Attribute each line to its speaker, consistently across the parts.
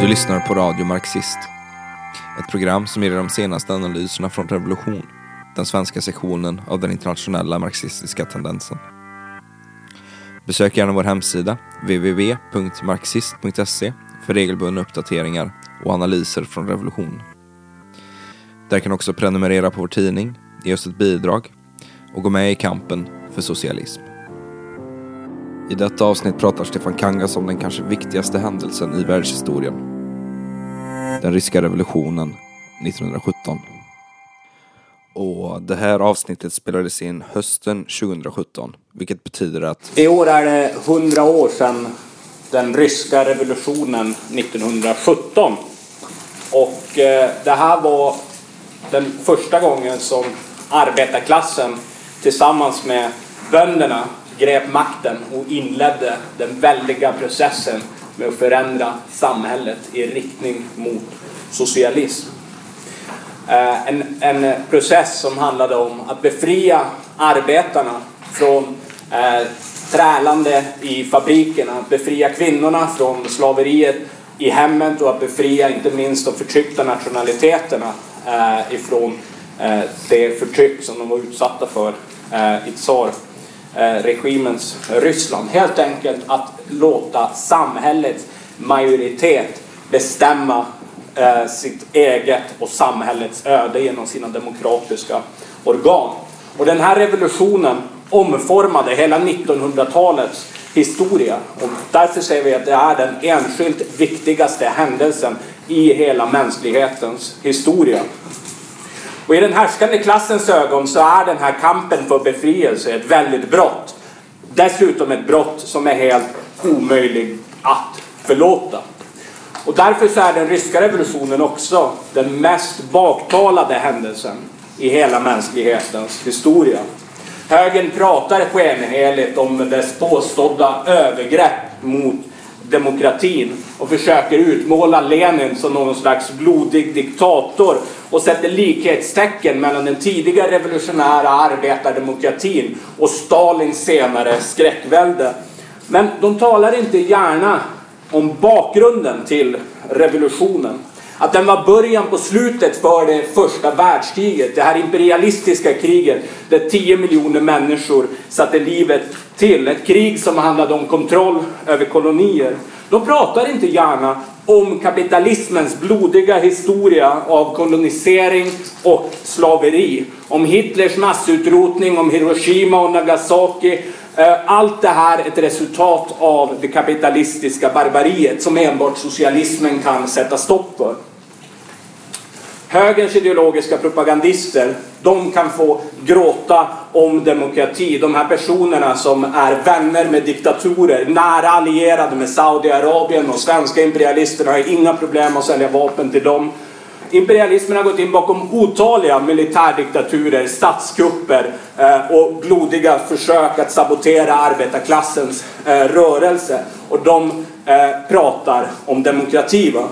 Speaker 1: Du lyssnar på Radio Marxist. Ett program som ger dig de senaste analyserna från Revolution, den svenska sektionen av den internationella marxistiska tendensen. Besök gärna vår hemsida, www.marxist.se, för regelbundna uppdateringar och analyser från Revolution. Där kan du också prenumerera på vår tidning, ge oss ett bidrag och gå med i kampen för socialism. I detta avsnitt pratar Stefan Kangas om den kanske viktigaste händelsen i världshistorien. Den ryska revolutionen 1917. Och det här avsnittet spelades in hösten 2017, vilket betyder att
Speaker 2: I år är det 100 år sedan den ryska revolutionen 1917. Och eh, det här var den första gången som arbetarklassen tillsammans med bönderna grep makten och inledde den väldiga processen med att förändra samhället i riktning mot socialism. Eh, en, en process som handlade om att befria arbetarna från eh, trälande i fabrikerna, att befria kvinnorna från slaveriet i hemmet och att befria inte minst de förtryckta nationaliteterna eh, ifrån eh, det förtryck som de var utsatta för eh, i Eh, regimens Ryssland. Helt enkelt att låta samhällets majoritet bestämma eh, sitt eget och samhällets öde genom sina demokratiska organ. Och den här revolutionen omformade hela 1900-talets historia. Och därför säger vi att det är den enskilt viktigaste händelsen i hela mänsklighetens historia. Och i den härskande klassens ögon så är den här kampen för befrielse ett väldigt brott. Dessutom ett brott som är helt omöjligt att förlåta. Och därför så är den ryska revolutionen också den mest baktalade händelsen i hela mänsklighetens historia. Högern pratar skenheligt om dess påstådda övergrepp mot demokratin och försöker utmåla Lenin som någon slags blodig diktator och sätter likhetstecken mellan den tidigare revolutionära arbetardemokratin och Stalins senare skräckvälde. Men de talar inte gärna om bakgrunden till revolutionen. Att den var början på slutet för det första världskriget, det här imperialistiska kriget där 10 miljoner människor satte livet till. Ett krig som handlade om kontroll över kolonier. De pratar inte gärna om kapitalismens blodiga historia av kolonisering och slaveri. Om Hitlers massutrotning, om Hiroshima och Nagasaki. Eh, allt det här är ett resultat av det kapitalistiska barbariet som enbart socialismen kan sätta stopp för. Högerns ideologiska propagandister, de kan få gråta om demokrati. De här personerna som är vänner med diktatorer, nära allierade med Saudiarabien och svenska imperialisterna har inga problem att sälja vapen till dem. Imperialismen har gått in bakom otaliga militärdiktaturer, statskupper eh, och blodiga försök att sabotera arbetarklassens eh, rörelse. Och de eh, pratar om demokrati. Va?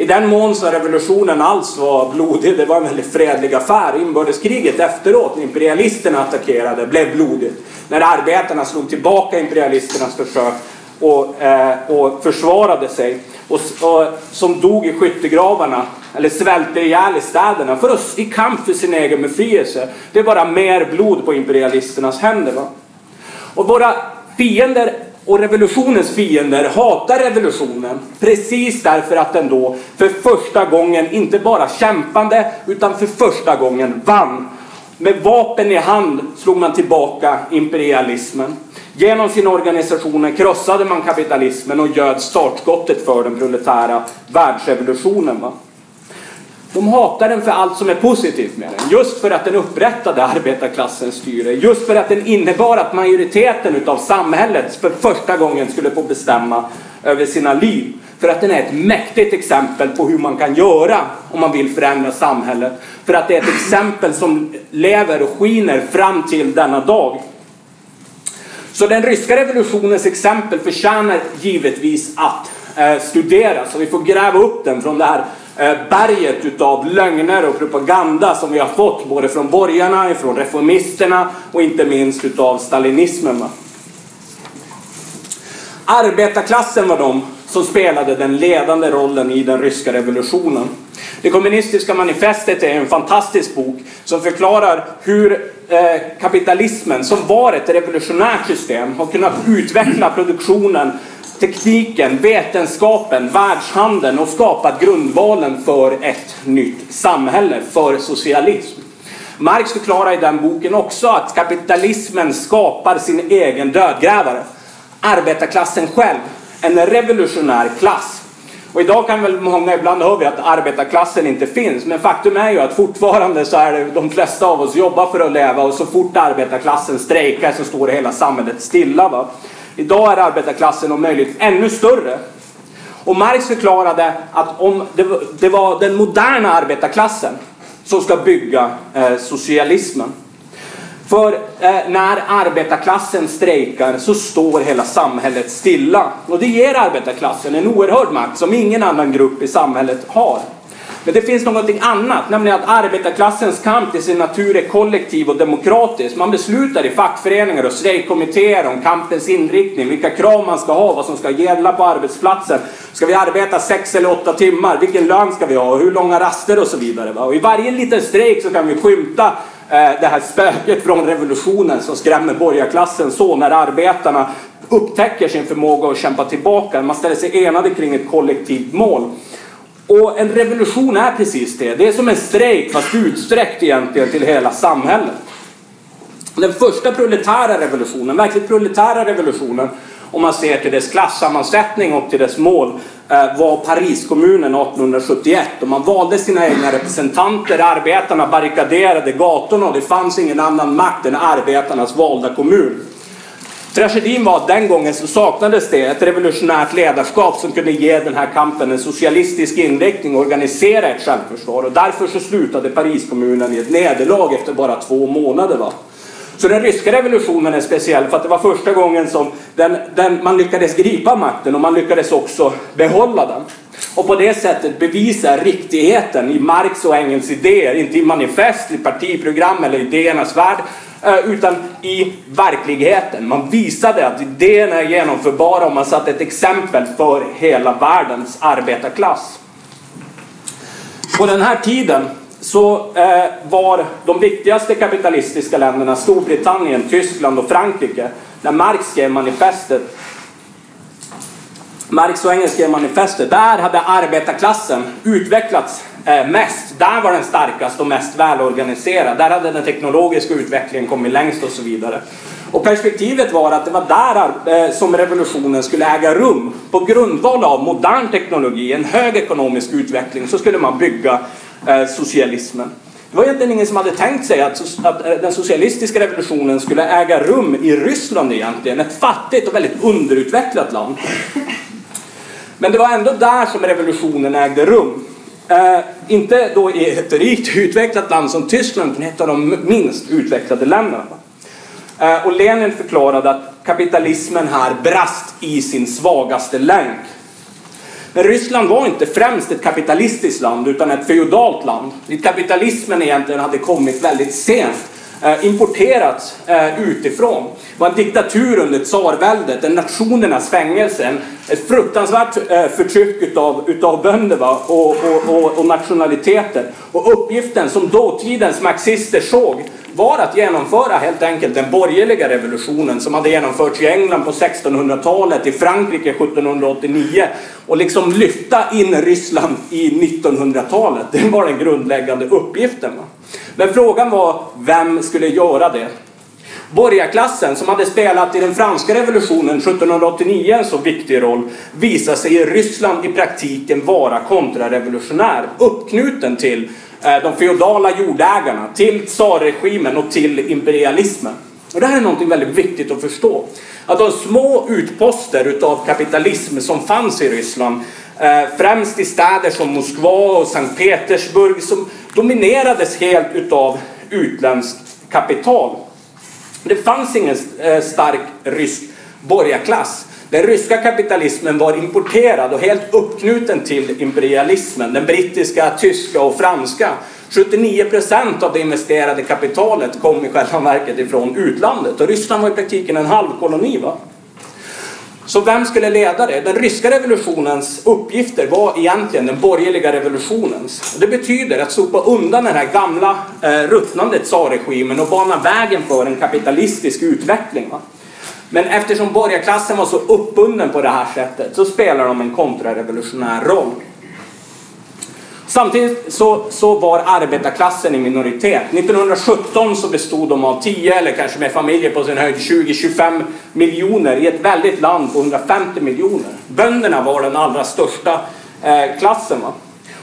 Speaker 2: I den mån så revolutionen alls var blodig, det var en väldigt fredlig affär. Inbördeskriget efteråt, när imperialisterna attackerade, blev blodigt. När arbetarna slog tillbaka imperialisternas försök och, eh, och försvarade sig. Och, och, som dog i skyttegravarna, eller svälte ihjäl i städerna, för oss, i kamp för sin egen befrielse. Det är bara mer blod på imperialisternas händer. Va? Och våra fiender och revolutionens fiender hatar revolutionen precis därför att den då för första gången inte bara kämpande utan för första gången vann. Med vapen i hand slog man tillbaka imperialismen. Genom sina organisationer krossade man kapitalismen och göd startskottet för den proletära världsrevolutionen. Va? De hatar den för allt som är positivt med den. Just för att den upprättade arbetarklassens styre. Just för att den innebar att majoriteten utav samhället för första gången skulle få bestämma över sina liv. För att den är ett mäktigt exempel på hur man kan göra om man vill förändra samhället. För att det är ett exempel som lever och skiner fram till denna dag. Så den ryska revolutionens exempel förtjänar givetvis att eh, studeras. Och vi får gräva upp den från det här Eh, berget utav lögner och propaganda som vi har fått både från borgarna, från reformisterna och inte minst utav stalinismen. Arbetarklassen var de som spelade den ledande rollen i den ryska revolutionen. Det kommunistiska manifestet är en fantastisk bok som förklarar hur eh, kapitalismen, som var ett revolutionärt system, har kunnat utveckla produktionen, tekniken, vetenskapen, världshandeln och skapat grundvalen för ett nytt samhälle, för socialism. Marx förklarar i den boken också att kapitalismen skapar sin egen dödgrävare. Arbetarklassen själv, en revolutionär klass. Och idag kan väl många, ibland hör vi att arbetarklassen inte finns, men faktum är ju att fortfarande så är det de flesta av oss jobbar för att leva och så fort arbetarklassen strejkar så står det hela samhället stilla. Va? Idag är arbetarklassen om möjligt ännu större. Och Marx förklarade att om det, var den moderna arbetarklassen som ska bygga eh, socialismen. För eh, när arbetarklassen strejkar så står hela samhället stilla. Och det ger arbetarklassen en oerhörd makt som ingen annan grupp i samhället har. Men det finns någonting annat, nämligen att arbetarklassens kamp i sin natur är kollektiv och demokratisk. Man beslutar i fackföreningar och strejkkommittéer om kampens inriktning, vilka krav man ska ha, vad som ska gälla på arbetsplatsen. Ska vi arbeta sex eller åtta timmar? Vilken lön ska vi ha? Hur långa raster och så vidare. Och I varje liten strejk så kan vi skymta Eh, det här spöket från revolutionen som skrämmer borgarklassen så när arbetarna upptäcker sin förmåga att kämpa tillbaka. Man ställer sig enade kring ett kollektivt mål. Och en revolution är precis det. Det är som en strejk fast utsträckt egentligen till hela samhället. Den första proletära revolutionen, verkligt proletära revolutionen, om man ser till dess klassammansättning och till dess mål, Eh, var Pariskommunen 1871. Och man valde sina egna representanter, arbetarna barrikaderade gatorna och det fanns ingen annan makt än arbetarnas valda kommun. Tragedin var att den gången så saknades det ett revolutionärt ledarskap som kunde ge den här kampen en socialistisk inriktning och organisera ett självförsvar. Och därför så slutade Pariskommunen i ett nederlag efter bara två månader. Va? Så den ryska revolutionen är speciell för att det var första gången som den, den, man lyckades gripa makten och man lyckades också behålla den. Och på det sättet bevisa riktigheten i Marx och Engels idéer, inte i manifest, i partiprogram eller idéernas värld, eh, utan i verkligheten. Man visade att idéerna är genomförbara och man satte ett exempel för hela världens arbetarklass. På den här tiden så eh, var de viktigaste kapitalistiska länderna Storbritannien, Tyskland och Frankrike. När Marx skrev manifestet Marx och Engels skrev manifestet. Där hade arbetarklassen utvecklats eh, mest. Där var den starkast och mest välorganiserad. Där hade den teknologiska utvecklingen kommit längst och så vidare. Och perspektivet var att det var där eh, som revolutionen skulle äga rum. På grundval av modern teknologi, en hög ekonomisk utveckling, så skulle man bygga Eh, socialismen. Det var egentligen ingen som hade tänkt sig att, att eh, den socialistiska revolutionen skulle äga rum i Ryssland egentligen. Ett fattigt och väldigt underutvecklat land. Men det var ändå där som revolutionen ägde rum. Eh, inte då i ett rikt utvecklat land som Tyskland, utan ett av de minst utvecklade länderna. Eh, och Lenin förklarade att kapitalismen här brast i sin svagaste länk. Men Ryssland var inte främst ett kapitalistiskt land utan ett feodalt land. Dit kapitalismen egentligen hade kommit väldigt sent eh, importerats eh, utifrån. Det var en diktatur under tsarväldet, en nationernas fängelse, ett fruktansvärt eh, förtryck utav, utav bönder va? Och, och, och, och nationaliteter. Och uppgiften som dåtidens marxister såg var att genomföra helt enkelt den borgerliga revolutionen som hade genomförts i England på 1600-talet, i Frankrike 1789 och liksom lyfta in Ryssland i 1900-talet. Det var den grundläggande uppgiften. Men frågan var, vem skulle göra det? Borgarklassen, som hade spelat i den franska revolutionen 1789 en så viktig roll, visar sig i Ryssland i praktiken vara kontrarevolutionär. Uppknuten till eh, de feodala jordägarna, till tsarregimen och till imperialismen. Och det här är något väldigt viktigt att förstå. Att de små utposter utav kapitalism som fanns i Ryssland, eh, främst i städer som Moskva och Sankt Petersburg, som dominerades helt utav utländskt kapital. Det fanns ingen eh, stark rysk borgarklass. Den ryska kapitalismen var importerad och helt uppknuten till imperialismen. Den brittiska, tyska och franska. 79 procent av det investerade kapitalet kom i själva verket ifrån utlandet. Och Ryssland var i praktiken en halvkoloni. Va? Så vem skulle leda det? Den ryska revolutionens uppgifter var egentligen den borgerliga revolutionens. Det betyder att sopa undan den här gamla eh, ruttnande tsarregimen och bana vägen för en kapitalistisk utveckling. Va? Men eftersom borgarklassen var så uppbunden på det här sättet så spelar de en kontrarevolutionär roll. Samtidigt så, så var arbetarklassen i minoritet. 1917 så bestod de av 10 eller kanske med familjer på sin höjd 20-25 miljoner i ett väldigt land på 150 miljoner. Bönderna var den allra största eh, klassen. Va?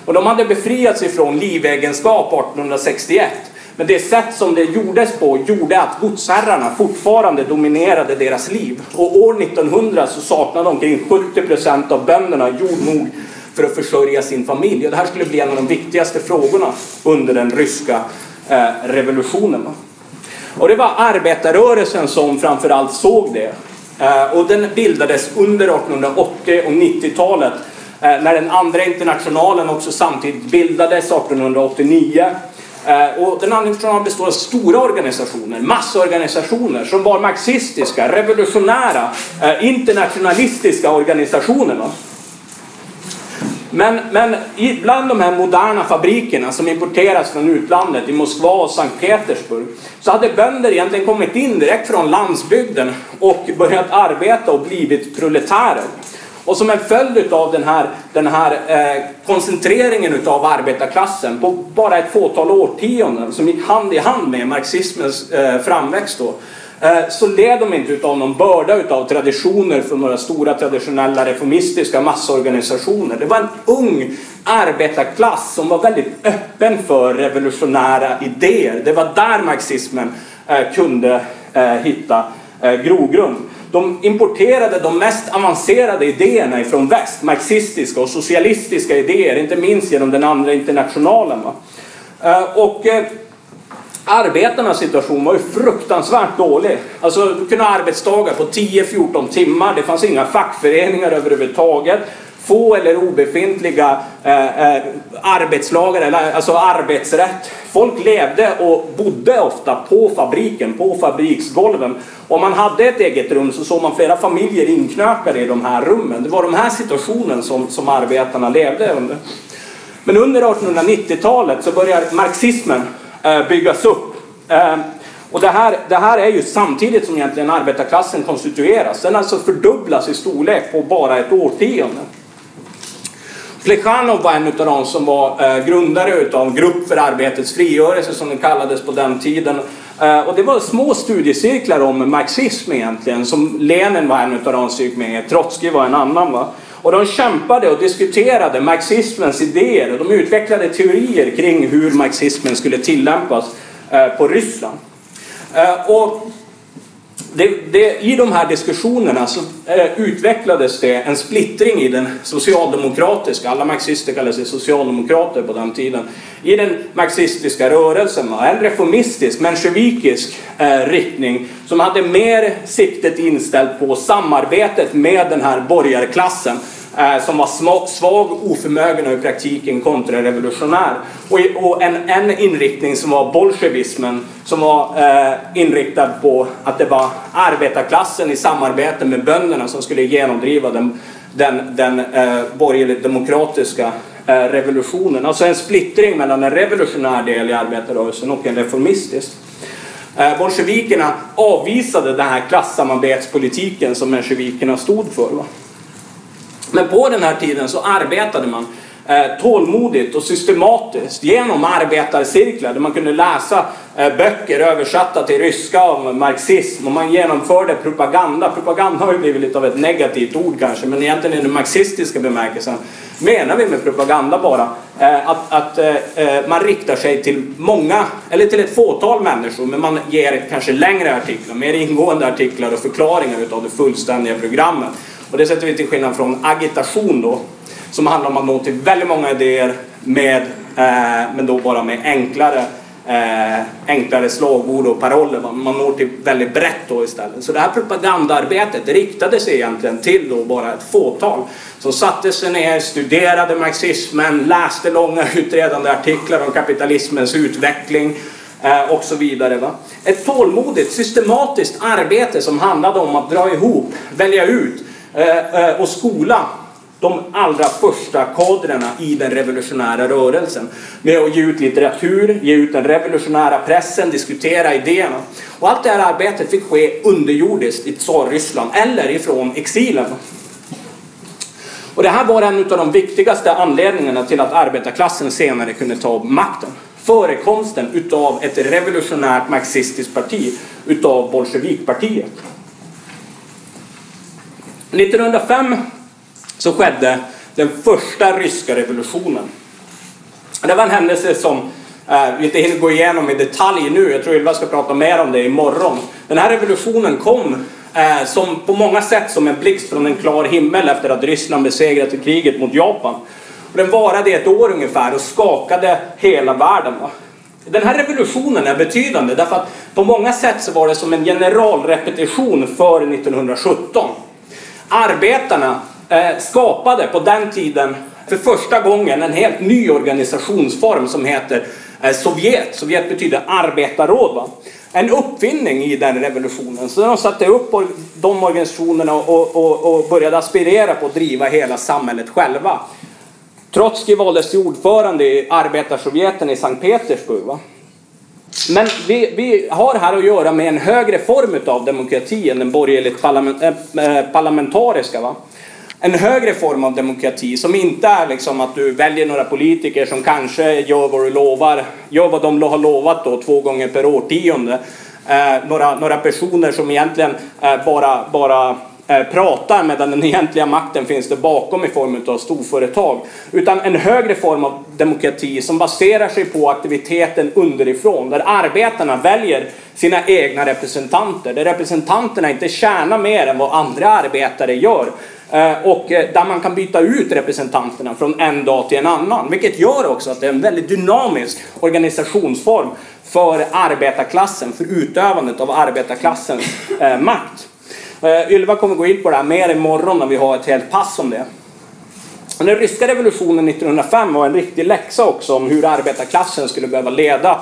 Speaker 2: Och de hade befriats ifrån livegenskap 1861. Men det sätt som det gjordes på gjorde att godsherrarna fortfarande dominerade deras liv. Och år 1900 så saknade omkring 70 procent av bönderna jord nog för att försörja sin familj. Och det här skulle bli en av de viktigaste frågorna under den ryska eh, revolutionen. Och det var arbetarrörelsen som framförallt såg det. Eh, och den bildades under 1880 och 90-talet eh, när den andra internationalen också samtidigt bildades 1889. Och den andra internationalen består av stora organisationer, massorganisationer som var marxistiska, revolutionära, internationalistiska organisationer. Men, men bland de här moderna fabrikerna som importeras från utlandet i Moskva och Sankt Petersburg så hade bönder egentligen kommit in direkt från landsbygden och börjat arbeta och blivit proletärer. Och som en följd av den här, den här eh, koncentreringen utav arbetarklassen på bara ett fåtal årtionden som gick hand i hand med marxismens eh, framväxt då, Eh, så led de inte av någon börda av traditioner från några stora traditionella reformistiska massorganisationer. Det var en ung arbetarklass som var väldigt öppen för revolutionära idéer. Det var där marxismen eh, kunde eh, hitta grogrund. De importerade de mest avancerade idéerna ifrån väst, marxistiska och socialistiska idéer, inte minst genom den andra internationalen. Och Arbetarnas situation var ju fruktansvärt dålig. Alltså, du kunde ha arbetsdagar på 10-14 timmar. Det fanns inga fackföreningar överhuvudtaget. Få eller obefintliga eh, eh, arbetslagar, eller, alltså arbetsrätt. Folk levde och bodde ofta på fabriken, på fabriksgolven. Om man hade ett eget rum så såg man flera familjer inknökade i de här rummen. Det var de här situationen som, som arbetarna levde under. Men under 1890-talet så börjar marxismen Eh, byggas upp. Ehm, och det här, det här är ju samtidigt som egentligen arbetarklassen konstitueras. Den alltså fördubblas i storlek på bara ett årtionde. Plekhanov var en av de som var eh, grundare utav Grupp för arbetets frigörelse som den kallades på den tiden. Eh, och det var små studiecirklar om marxism egentligen som Lenin var en av de som gick med Trotskij var en annan. Va? Och de kämpade och diskuterade marxismens idéer och de utvecklade teorier kring hur marxismen skulle tillämpas eh, på Ryssland. Eh, och det, det, I de här diskussionerna så eh, utvecklades det en splittring i den socialdemokratiska, alla marxister kallade sig socialdemokrater på den tiden, i den marxistiska rörelsen. En reformistisk, mensjevikisk eh, riktning som hade mer siktet inställt på samarbetet med den här borgarklassen Eh, som var svag, oförmögen och i praktiken kontrarevolutionär. Och, en, en inriktning som var bolsjevismen som var eh, inriktad på att det var arbetarklassen i samarbete med bönderna som skulle genomdriva den, den, den eh, borgerligt demokratiska eh, revolutionen. Alltså en splittring mellan en revolutionär del i arbetarrörelsen och en reformistisk. Eh, bolsjevikerna avvisade den här klassamarbetspolitiken som mensjevikerna stod för. Va? Men på den här tiden så arbetade man eh, tålmodigt och systematiskt genom arbetarcirklar där man kunde läsa eh, böcker översatta till ryska om marxism och man genomförde propaganda. Propaganda har ju blivit lite av ett negativt ord kanske men egentligen i den marxistiska bemärkelsen menar vi med propaganda bara eh, att, att man riktar sig till många, eller till ett fåtal människor men man ger kanske längre artiklar, mer ingående artiklar och förklaringar utav det fullständiga programmet. Och det sätter vi till skillnad från agitation då, som handlar om att nå till väldigt många idéer med, eh, men då bara med enklare, eh, enklare slagord och paroller. Man når till väldigt brett då istället. Så det här propagandaarbetet riktade sig egentligen till då bara ett fåtal som satte sig ner, studerade marxismen, läste långa utredande artiklar om kapitalismens utveckling eh, och så vidare. Va? Ett tålmodigt, systematiskt arbete som handlade om att dra ihop, välja ut Eh, eh, och skola de allra första kadrerna i den revolutionära rörelsen. Med att ge ut litteratur, ge ut den revolutionära pressen, diskutera idéerna. Och allt det här arbetet fick ske underjordiskt i Tsarryssland eller ifrån exilen. Och det här var en av de viktigaste anledningarna till att arbetarklassen senare kunde ta makten. Förekomsten utav ett revolutionärt marxistiskt parti utav Bolsjevikpartiet. 1905 så skedde den första ryska revolutionen. Det var en händelse som eh, vi inte hinner gå igenom i detalj nu. Jag tror Ylva ska prata mer om det imorgon. Den här revolutionen kom eh, som på många sätt som en blixt från en klar himmel efter att Ryssland besegrat i kriget mot Japan. Den varade i ett år ungefär och skakade hela världen. Den här revolutionen är betydande därför att på många sätt så var det som en generalrepetition för 1917. Arbetarna eh, skapade på den tiden för första gången en helt ny organisationsform som heter eh, Sovjet. Sovjet betyder arbetarråd. Va? En uppfinning i den revolutionen. Så de satte upp de organisationerna och, och, och började aspirera på att driva hela samhället själva. Trotskij valdes till ordförande i arbetarsovjeten i Sankt Petersburg. Va? Men vi, vi, har här att göra med en högre form av demokrati än den borgerligt parlament, äh, äh, parlamentariska. Va? en högre form av demokrati som inte är liksom att du väljer några politiker som kanske gör vad du lovar, gör vad de har lovat då två gånger per årtionde. Eh, några, några personer som egentligen eh, bara, bara Eh, pratar medan den egentliga makten finns där bakom i form av storföretag. Utan en högre form av demokrati som baserar sig på aktiviteten underifrån. Där arbetarna väljer sina egna representanter. Där representanterna inte tjänar mer än vad andra arbetare gör. Eh, och eh, där man kan byta ut representanterna från en dag till en annan. Vilket gör också att det är en väldigt dynamisk organisationsform för arbetarklassen, för utövandet av arbetarklassens makt. Eh, Ylva kommer gå in på det här mer imorgon när vi har ett helt pass om det. Den ryska revolutionen 1905 var en riktig läxa också om hur arbetarklassen skulle behöva leda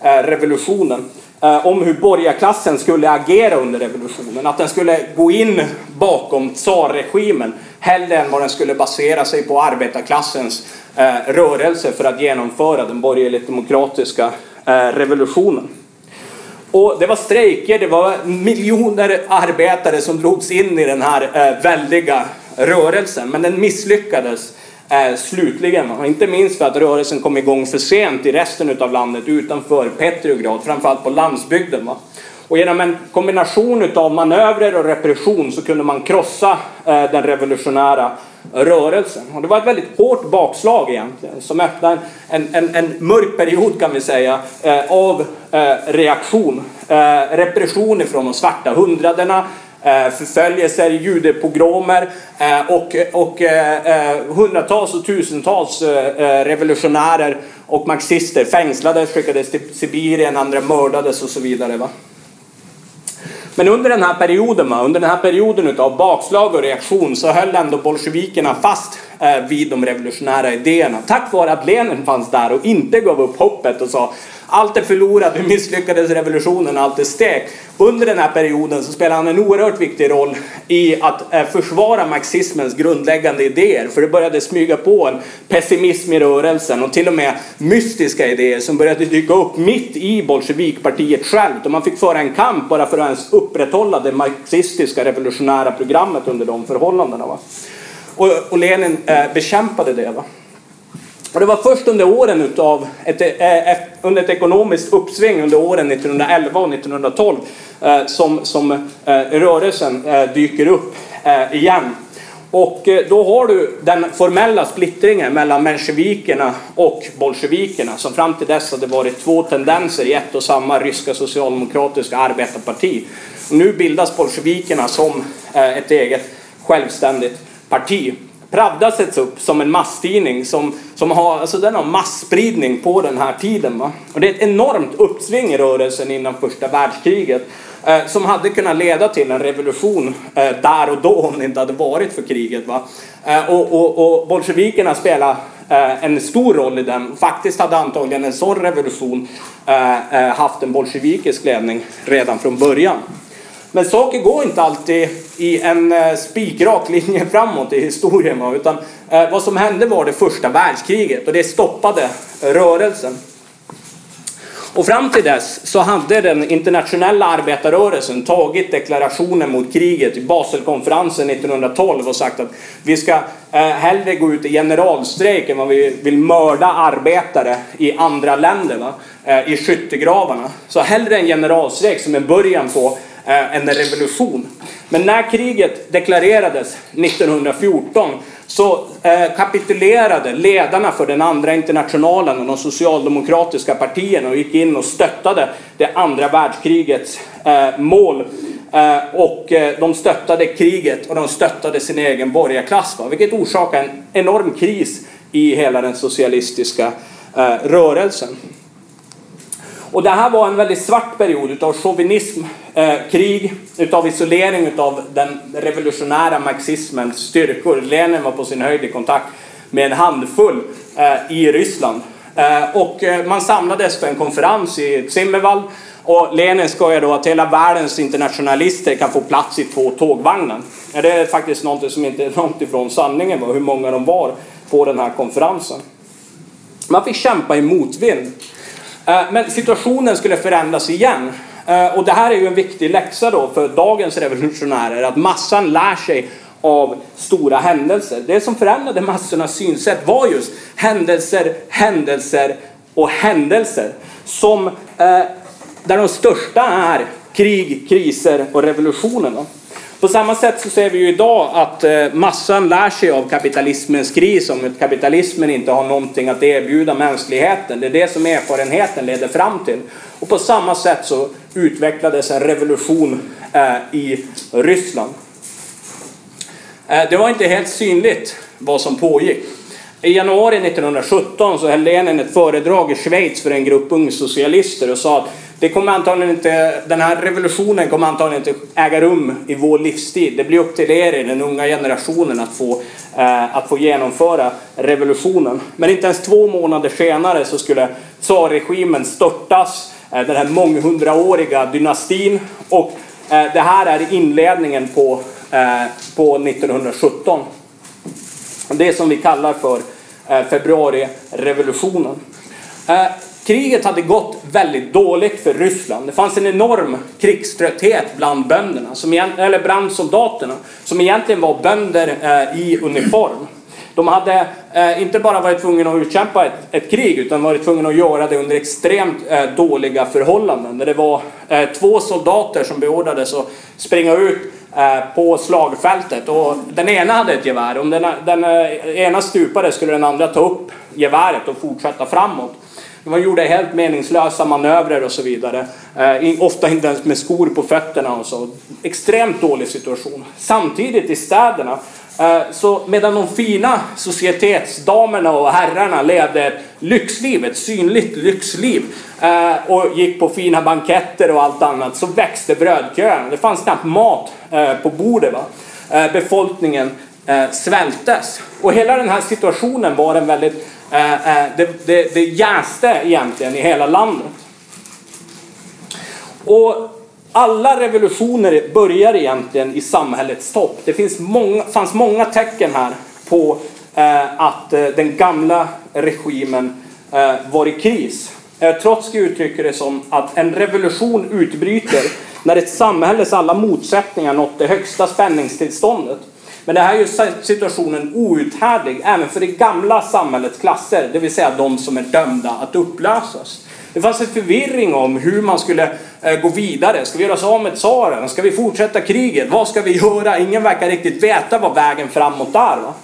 Speaker 2: eh, revolutionen. Eh, om hur borgarklassen skulle agera under revolutionen. Att den skulle gå in bakom tsarregimen hellre än vad den skulle basera sig på arbetarklassens rörelse för att genomföra den borgerligt demokratiska revolutionen. Och det var strejker, det var miljoner arbetare som drogs in i den här eh, väldiga rörelsen. Men den misslyckades eh, slutligen. Inte minst för att rörelsen kom igång för sent i resten av landet utanför Petrograd, framförallt på landsbygden. Va? Och genom en kombination av manövrer och repression så kunde man krossa eh, den revolutionära rörelsen. Och det var ett väldigt hårt bakslag egentligen som öppnade en, en, en mörk period kan vi säga eh, av eh, reaktion. Repression ifrån de svarta hundradena. Förföljelser, judepogromer och, och hundratals och tusentals revolutionärer och marxister fängslades, skickades till Sibirien, andra mördades och så vidare. Va? Men under den här perioden, under den här perioden av bakslag och reaktion så höll ändå bolsjevikerna fast eh, vid de revolutionära idéerna. Tack vare att Lenin fanns där och inte gav upp hoppet och sa allt är förlorat, vi misslyckades revolutionen, allt är stekt. Under den här perioden så spelar han en oerhört viktig roll i att eh, försvara marxismens grundläggande idéer. För det började smyga på en pessimism i rörelsen och till och med mystiska idéer som började dyka upp mitt i bolsjevikpartiet självt. Och man fick föra en kamp bara för att ens upprätthålla det marxistiska revolutionära programmet under de förhållandena. Va? Och, och Lenin eh, bekämpade det. Va? Och det var först under åren utav ett, eh, eh, under ett ekonomiskt uppsving under åren 1911 och 1912 eh, som, som rörelsen dyker upp igen. Och då har du den formella splittringen mellan menshevikerna och bolsjevikerna som fram till dess hade varit två tendenser i ett och samma ryska socialdemokratiska arbetarparti. Och nu bildas bolsjevikerna som ett eget självständigt parti. Pravda sätts upp som en masstidning som, som har, alltså den har massspridning på den här tiden. Va? Och det är ett enormt uppsving i rörelsen innan första världskriget eh, som hade kunnat leda till en revolution eh, där och då om det inte hade varit för kriget. Va? Eh, och, och, och bolsjevikerna spelade eh, en stor roll i den. Faktiskt hade antagligen en sån revolution eh, eh, haft en bolsjevikisk ledning redan från början. Men saker går inte alltid i en eh, spikrak linje framåt i historien. Utan eh, vad som hände var det första världskriget och det stoppade eh, rörelsen. Och fram till dess så hade den internationella arbetarrörelsen tagit deklarationen mot kriget i Baselkonferensen 1912 och sagt att vi ska eh, hellre gå ut i generalstrejk än vad vi vill mörda arbetare i andra länder, va? Eh, i skyttegravarna. Så hellre en generalstrejk som en början på Eh, en revolution. Men när kriget deklarerades 1914 så eh, kapitulerade ledarna för den andra internationalen och de socialdemokratiska partierna och gick in och stöttade det andra världskrigets eh, mål. Och de stöttade kriget och de stöttade sin egen borgarklass. Vilket orsakade en enorm kris i hela den socialistiska rörelsen. Och det här var en väldigt svart period utav chauvinism, eh, krig, utav isolering utav den revolutionära marxismens styrkor. Lenin var på sin höjd i kontakt med en handfull eh, i Ryssland. Eh, och eh, man samlades för en konferens i Zimmerwald och Lenin skojar då att hela världens internationalister kan få plats i två tågvagnar. Ja, det är faktiskt något som inte är långt ifrån sanningen, var, hur många de var på den här konferensen. Man fick kämpa i motvind. Eh, men situationen skulle förändras igen. Eh, och det här är ju en viktig läxa då för dagens revolutionärer, att massan lär sig av stora händelser. Det som förändrade massornas synsätt var just händelser, händelser och händelser. Som, eh, där de största är krig, kriser och revolutioner. På samma sätt så ser vi ju idag att eh, massan lär sig av kapitalismens kris om att kapitalismen inte har någonting att erbjuda mänskligheten. Det är det som erfarenheten leder fram till. Och på samma sätt så utvecklades en revolution eh, i Ryssland. Eh, det var inte helt synligt vad som pågick. I januari 1917 så höll Lenin ett föredrag i Schweiz för en grupp ungsocialister och sa att det kommer antagligen inte, den här revolutionen kommer antagligen inte äga rum i vår livstid. Det blir upp till er i den unga generationen att få, eh, att få genomföra revolutionen. Men inte ens två månader senare så skulle tsarregimen störtas, Eh, den här månghundraåriga dynastin. Och eh, det här är inledningen på, eh, på 1917. Det som vi kallar för februarirevolutionen. Kriget hade gått väldigt dåligt för Ryssland. Det fanns en enorm krigströtthet bland bönderna, som, eller bland soldaterna, som egentligen var bönder eh, i uniform. De hade eh, inte bara varit tvungna att utkämpa ett, ett, krig utan varit tvungna att göra det under extremt eh, dåliga förhållanden. det var eh, två soldater som beordrades att springa ut eh, på slagfältet. Och den ena hade ett gevär. Om den, den eh, ena stupade skulle den andra ta upp geväret och fortsätta framåt. Man gjorde helt meningslösa manövrer och så vidare. Eh, ofta inte ens med skor på fötterna och så. Extremt dålig situation. Samtidigt i städerna, Eh, så medan de fina societetsdamerna och herrarna levde ett lyxliv, ett synligt lyxliv eh, och gick på fina banketter och allt annat så växte brödköerna. Det fanns knappt mat eh, på bordet. Va? Befolkningen svältes. Och hela den här situationen var en väldigt det, det, det jäste egentligen i hela landet. Och alla revolutioner börjar egentligen i samhällets topp. Det finns många, fanns många tecken här på eh, att eh, den gamla regimen eh, var i kris. Eh, Trotsky uttrycker det som att en revolution utbryter när ett samhälles alla motsättningar nått det högsta spänningstillståndet. Men det här gör situationen outhärdlig även för det gamla samhällets klasser, det vill säga de som är dömda att upplösas. Det fanns en förvirring om hur man skulle eh, gå vidare. Ska vi göra oss av med tsaren? Ska vi fortsätta kriget? Vad ska vi göra? Ingen verkar riktigt veta vad vägen framåt är. Va?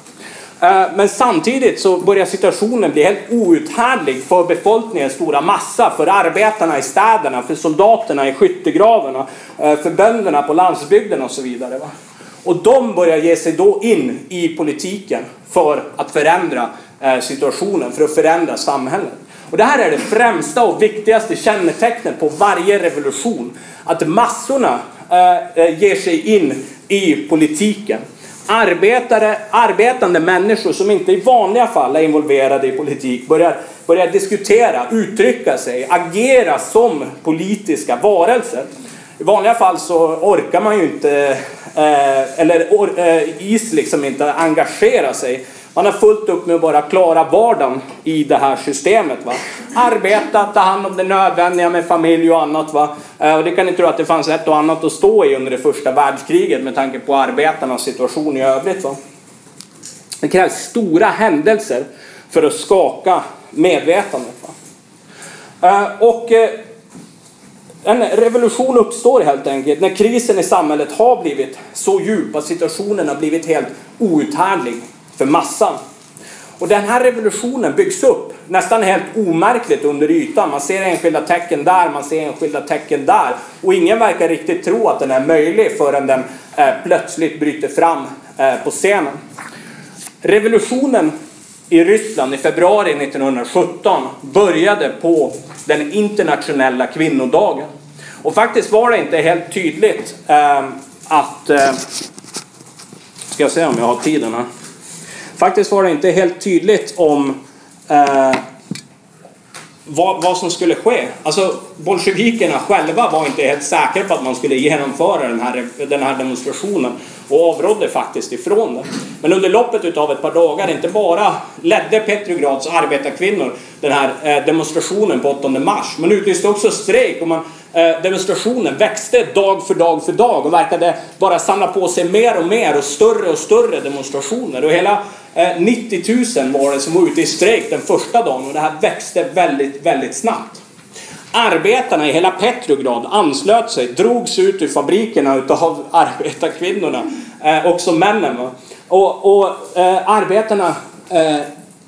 Speaker 2: Eh, men samtidigt så börjar situationen bli helt outhärdlig för befolkningens stora massa, för arbetarna i städerna, för soldaterna i skyttegravarna, eh, för bönderna på landsbygden och så vidare. Va? Och de börjar ge sig då in i politiken för att förändra situationen, för att förändra samhället. Och det här är det främsta och viktigaste kännetecknet på varje revolution. Att massorna eh, eh, ger sig in i politiken. Arbetare, arbetande människor som inte i vanliga fall är involverade i politik börjar, börjar diskutera, uttrycka sig, agera som politiska varelser. I vanliga fall så orkar man ju inte eh, eller eh, is liksom inte engagera sig. Han har fullt upp med att bara klara vardagen i det här systemet. Va? Arbeta, ta hand om det nödvändiga med familj och annat. Va? Eh, och det kan ni tro att det fanns ett och annat att stå i under det första världskriget med tanke på arbetarnas situation i övrigt. Va? Det krävs stora händelser för att skaka medvetandet. Va? Eh, och eh, en revolution uppstår helt enkelt när krisen i samhället har blivit så djup att situationen har blivit helt outhärdlig för massan. Och den här revolutionen byggs upp nästan helt omärkligt under ytan. Man ser enskilda tecken där, man ser enskilda tecken där. Och ingen verkar riktigt tro att den är möjlig förrän den eh, plötsligt bryter fram eh, på scenen. Revolutionen i Ryssland i februari 1917 började på den internationella kvinnodagen. Och faktiskt var det inte helt tydligt eh, att... Eh, ska jag se om jag har tiden här. Faktiskt var det inte helt tydligt om eh, vad, vad, som skulle ske. Alltså bolsjevikerna själva var inte helt säkra på att man skulle genomföra den här, den här demonstrationen och avrådde faktiskt ifrån det. Men under loppet utav ett par dagar, inte bara ledde Petrograds arbetarkvinnor den här eh, demonstrationen på 8 mars, man utlyste också strejk och man, eh, demonstrationen växte dag för dag för dag och verkade bara samla på sig mer och mer och större och större demonstrationer. Och hela eh, 90 000 var det som var ute i strejk den första dagen och det här växte väldigt, väldigt snabbt. Arbetarna i hela Petrograd anslöt sig, drogs ut ur fabrikerna utav arbetarkvinnorna, eh, också männen. Va? Och, och eh, arbetarna eh,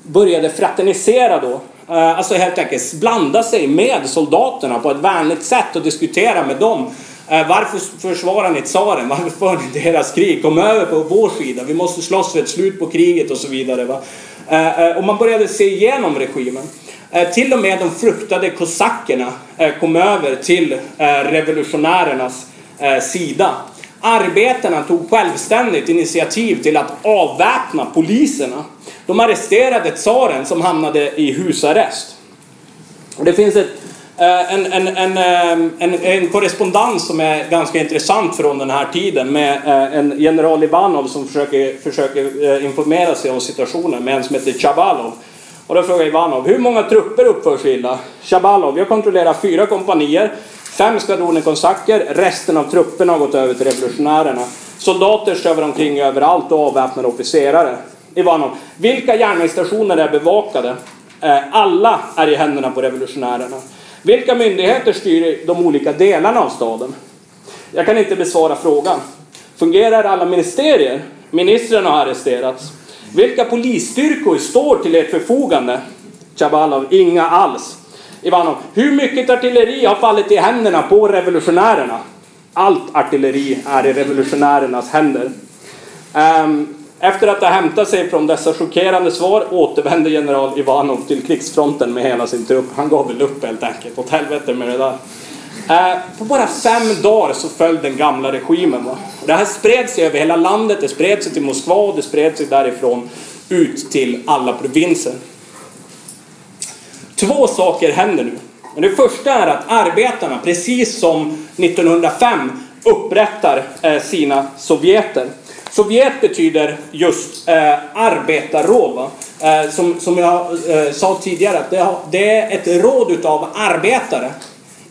Speaker 2: började fraternisera då. Eh, alltså helt enkelt blanda sig med soldaterna på ett vänligt sätt och diskutera med dem. Eh, varför försvarar ni tsaren? Varför för ni deras krig? Kom över på vår sida. Vi måste slåss för ett slut på kriget och så vidare. Va? Eh, eh och man började se igenom regimen. Eh, till och med de fruktade kosackerna eh, kom över till eh, revolutionärernas sida. Arbetarna tog självständigt initiativ till att avväpna poliserna. De arresterade tsaren som hamnade i husarrest. Det finns ett, en, en, en, en, en korrespondens som är ganska intressant från den här tiden med en general Ivanov som försöker, försöker informera sig om situationen med en som heter Chavalov och då frågar Ivanov, hur många trupper uppförs illa? Shabalov, jag kontrollerar fyra kompanier, fem skvadroner konsacker, resten av trupperna har gått över till revolutionärerna. Soldater strövar omkring överallt och avväpnade officerare. Ivanov, vilka järnvägsstationer är bevakade? Eh, alla är i händerna på revolutionärerna. Vilka myndigheter styr de olika delarna av staden? Jag kan inte besvara frågan. Fungerar alla ministerier? Ministrarna har arresterats. Vilka polisstyrkor står till ert förfogande? Chabalov, inga alls. Ivanov, hur mycket artilleri har fallit i händerna på revolutionärerna? Allt artilleri är i revolutionärernas händer. Ehm, efter att ha hämtat sig från dessa chockerande svar återvände general Ivanov till krigsfronten med hela sin trupp. Han gav väl upp helt enkelt. Åt helvete med det där. Eh, på bara fem dagar så föll den gamla regimen. Va? Det här spred sig över hela landet, det spred sig till Moskva och det spred sig därifrån ut till alla provinser. Två saker händer nu. Det första är att arbetarna, precis som 1905, upprättar eh, sina sovjeter. Sovjet betyder just eh, arbetarråd. Eh, som, som jag eh, sa tidigare, att det, det, är ett råd utav arbetare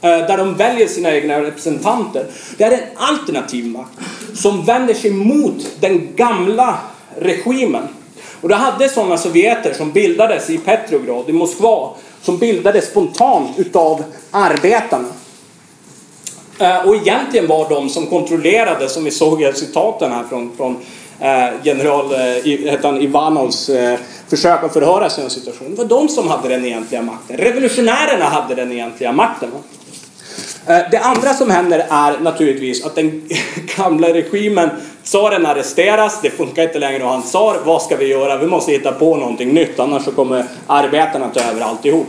Speaker 2: Eh, där de väljer sina egna representanter. Det är en alternativ makt som vänder sig mot den gamla regimen. Och du hade sådana sovjeter som bildades i Petrograd, i Moskva, som bildades spontant utav arbetarna. Eh, och egentligen var de som kontrollerade, som vi såg i citaten här från, från eh, general Ivanovs försök att förhöra sig om situationen. Det var de som hade den egentliga makten. Revolutionärerna hade den egentliga makten. Eh, det andra som händer är naturligtvis att den gamla regimen, tsaren arresteras, det funkar inte längre att ha en tsar. Vad ska vi göra? Vi måste hitta på någonting nytt annars så kommer arbetarna ta över alltihop.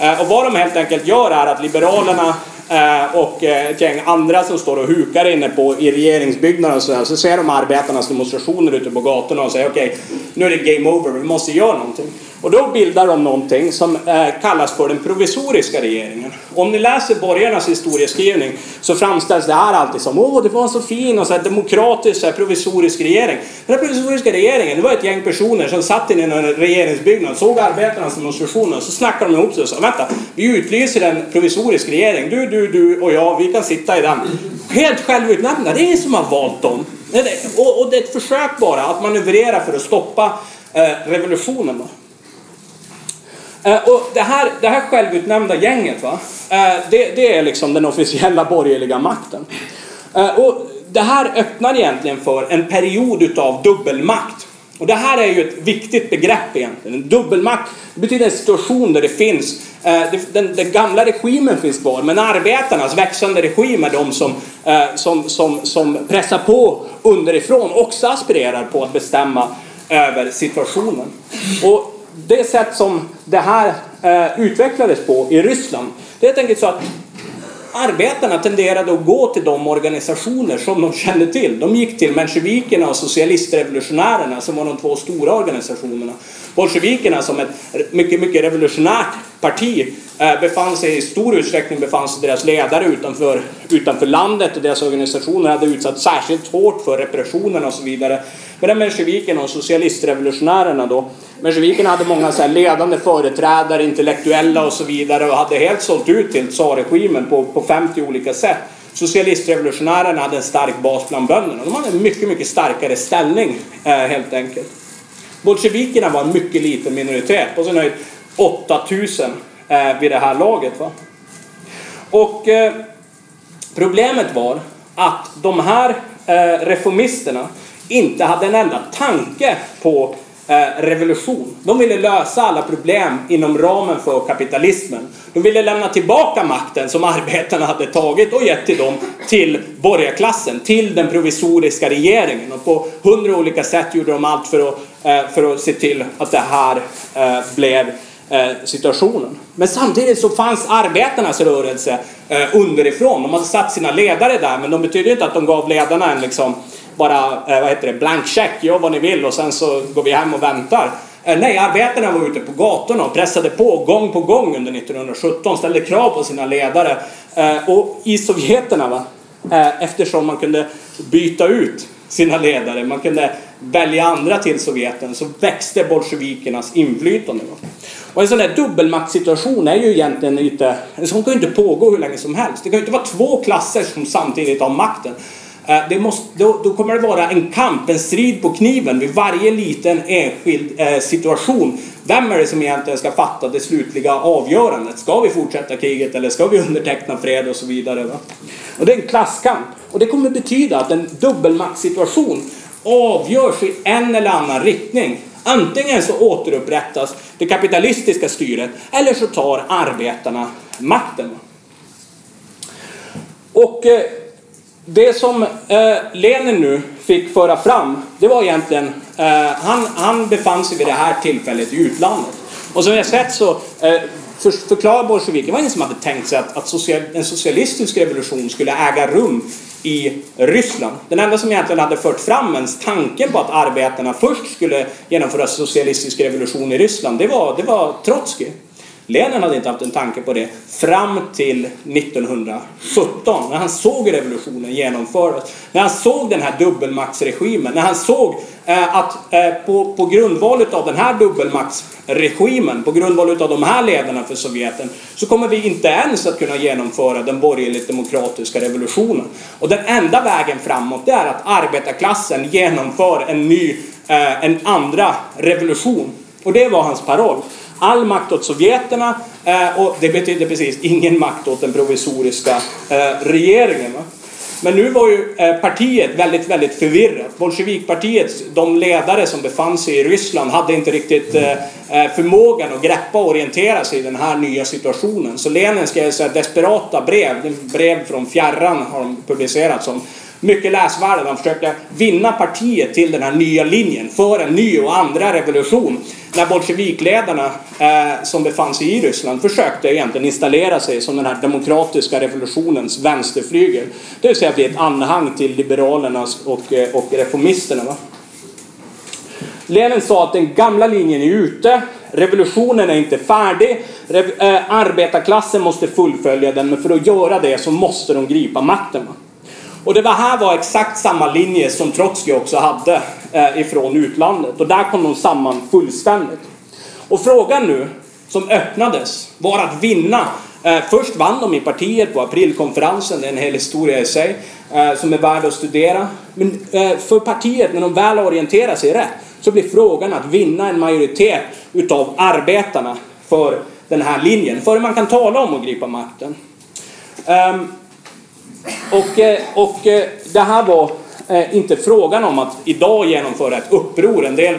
Speaker 2: Eh, och vad de helt enkelt gör är att liberalerna eh, och ett gäng andra som står och hukar inne på i regeringsbyggnaden och så, här, så ser de arbetarnas demonstrationer ute på gatorna och säger okej, okay, nu är det game over, vi måste göra någonting. Och då bildar de någonting som eh, kallas för den provisoriska regeringen. Om ni läser borgarnas historieskrivning så framställs det här alltid som åh, det var en så fin och så här demokratisk så här, provisorisk regering. Den här provisoriska regeringen, det var ett gäng personer som satt i en regeringsbyggnad, såg arbetarnas demonstrationer, så snackade de ihop sig och sa vänta, vi utlyser en provisorisk regering. Du, du, du och jag, vi kan sitta i den. Helt självutnämnda, det är ingen som har valt dem. Och, och det är ett försök bara att manövrera för att stoppa eh, revolutionen. Eh, och det här, det här självutnämnda gänget, va? Eh, det, det är liksom den officiella borgerliga makten. Eh, och det här öppnar egentligen för en period utav dubbelmakt. Och det här är ju ett viktigt begrepp egentligen. En dubbelmakt betyder en situation där det finns, den, den, gamla regimen finns kvar, men arbetarnas växande regim är de som, som, som, som pressar på underifrån, också aspirerar på att bestämma över situationen. Och det sätt som det här eh, utvecklades på i Ryssland, det är helt enkelt så att arbetarna tenderade att gå till de organisationer som de kände till. De gick till mensjevikerna och socialistrevolutionärerna som var de två stora organisationerna. Bolsjevikerna som ett mycket, mycket revolutionärt parti eh, befann sig i stor utsträckning befann sig deras ledare utanför, utanför landet och deras organisationer hade utsatts särskilt hårt för repressionerna och så vidare. Medan mensjevikerna och socialistrevolutionärerna då Mensjevikerna hade många så ledande företrädare, intellektuella och så vidare och hade helt sålt ut till tsarregimen på, på 50 olika sätt. Socialistrevolutionärerna hade en stark bas bland bönderna. De hade en mycket, mycket starkare ställning eh, helt enkelt. Bolsjevikerna var en mycket liten minoritet, på sin höjd 8000 eh, vid det här laget. Va? Och eh, problemet var att de här eh, reformisterna inte hade en enda tanke på Eh, revolution. De ville lösa alla problem inom ramen för kapitalismen. De ville lämna tillbaka makten som arbetarna hade tagit och gett till dem till borgarklassen, till den provisoriska regeringen. Och på hundra olika sätt gjorde de allt för att, eh, för att se till att det här eh, blev situationen. Men samtidigt så fanns arbetarnas rörelse underifrån. De hade satt sina ledare där men de betydde inte att de gav ledarna en liksom bara, eh, vad heter det, blank check, gör vad ni vill och sen så går vi hem och väntar. Eh, nej, arbetarna var ute på gatorna och pressade på gång på gång under 1917, ställde krav på sina ledare. Eh, och i Sovjeterna, va, eh, eftersom man kunde byta ut sina ledare, man kunde välja andra till Sovjeten, så växte bolsjevikernas inflytande. Va. Och en sån där dubbelmaktssituation är ju egentligen inte, en sån kan ju inte pågå hur länge som helst. Det kan ju inte vara två klasser som samtidigt har makten. Eh, det måste, då, då, kommer det vara en kamp, en strid på kniven vid varje liten enskild eh, situation. Vem är det som egentligen ska fatta det slutliga avgörandet? Ska vi fortsätta kriget eller ska vi underteckna fred och så vidare? Va? Och det är en klasskamp. Och det kommer betyda att en dubbelmaktssituation avgörs i en eller annan riktning. Antingen så återupprättas det kapitalistiska styret eller så tar arbetarna makten. Och eh, det som eh, Lenin nu fick föra fram, det var egentligen, eh, han, han befann sig vid det här tillfället i utlandet. Och som vi har sett så eh, för, förklarar bolsjeviker, det var ingen som hade tänkt sig att, att social, en socialistisk revolution skulle äga rum i Ryssland. Den enda som egentligen hade fört fram ens tanken på att arbetarna först skulle genomföra socialistisk revolution i Ryssland, det var, det var Trotskij. Lenin hade inte haft en tanke på det fram till 1917 när han såg revolutionen genomföras. När han såg den här dubbelmaktsregimen. När han såg eh, att eh, på, på grundval av den här dubbelmaktsregimen, på grundval av de här ledarna för Sovjeten, så kommer vi inte ens att kunna genomföra den borgerligt demokratiska revolutionen. Och den enda vägen framåt det är att arbetarklassen genomför en ny, eh, en andra revolution. Och det var hans paroll all makt åt sovjeterna eh, och det betyder precis ingen makt åt den provisoriska eh, regeringen. Men nu var ju eh, partiet väldigt, väldigt förvirrat. Bolsjevikpartiet, de ledare som befann sig i Ryssland hade inte riktigt förmågan att greppa och orientera sig i den här nya situationen. Så Lenin skrev så desperata brev, brev från fjärran har de publicerat som mycket läsvärda. De försökte vinna partiet till den här nya linjen för en ny och andra revolution. När bolsjevikledarna eh, som befann sig i Ryssland försökte egentligen installera sig som den här demokratiska revolutionens vänsterflygel. Det vill säga bli ett anhang till liberalerna och, eh, och reformisterna. Va? Lenin sa att den gamla linjen är ute. revolutionen är inte färdig, eh, arbetarklassen måste fullfölja den, men för att göra det så måste de gripa makten. va. Och det var här var exakt samma linje som Trotskij också hade eh, ifrån utlandet. Och där kom de samman fullständigt. Och frågan nu som öppnades var att vinna. Eh, först vann de i partiet på aprilkonferensen, det är en hel historia i sig, eh, som är värd att studera. Men eh, för partiet, när de väl orienterar sig rätt, så blir frågan att vinna en majoritet utav arbetarna för den här linjen. Före man kan tala om att gripa makten. Ehm, och, eh, och eh, det här var eh, inte frågan om att idag genomföra ett uppror. En del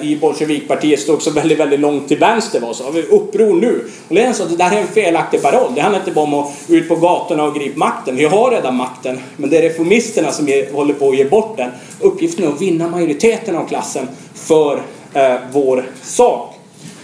Speaker 2: i Bolsjevikpartiet stod också väldigt, väldigt långt till vänster var så har vi uppror nu. Och Lenin sa att det där är en felaktig paroll. Det handlar inte bara om att ut på gatorna och gripa makten. Vi har redan makten, men det är reformisterna som ger, håller på att ge bort den. Uppgiften är att vinna majoriteten av klassen för eh, vår sak.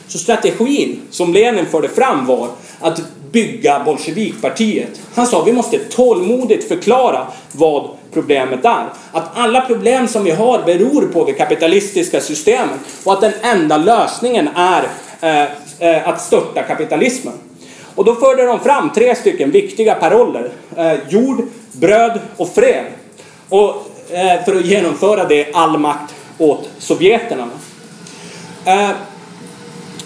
Speaker 2: Så strategin som Lenin förde fram var att bygga Bolsjevikpartiet. Han sa vi måste tålmodigt förklara vad problemet är. Att alla problem som vi har beror på det kapitalistiska systemet och att den enda lösningen är eh, eh att störta kapitalismen. Och då förde de fram tre stycken viktiga paroller. Eh, jord, bröd och fred. Och eh, för att genomföra det all makt åt sovjeterna. Eh,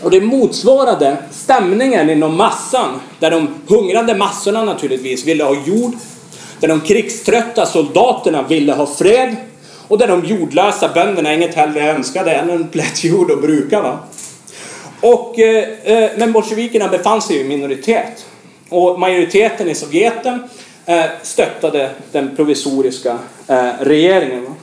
Speaker 2: och det motsvarade stämningen inom massan, där de hungrande massorna naturligtvis ville ha jord, där de krigströtta soldaterna ville ha fred och där de jordlösa bönderna inget hellre önskade än en plätt jord att bruka. Va? Och, eh, eh men bolsjevikerna befann sig i minoritet och majoriteten i Sovjeten eh, stöttade den provisoriska eh, regeringen. Va?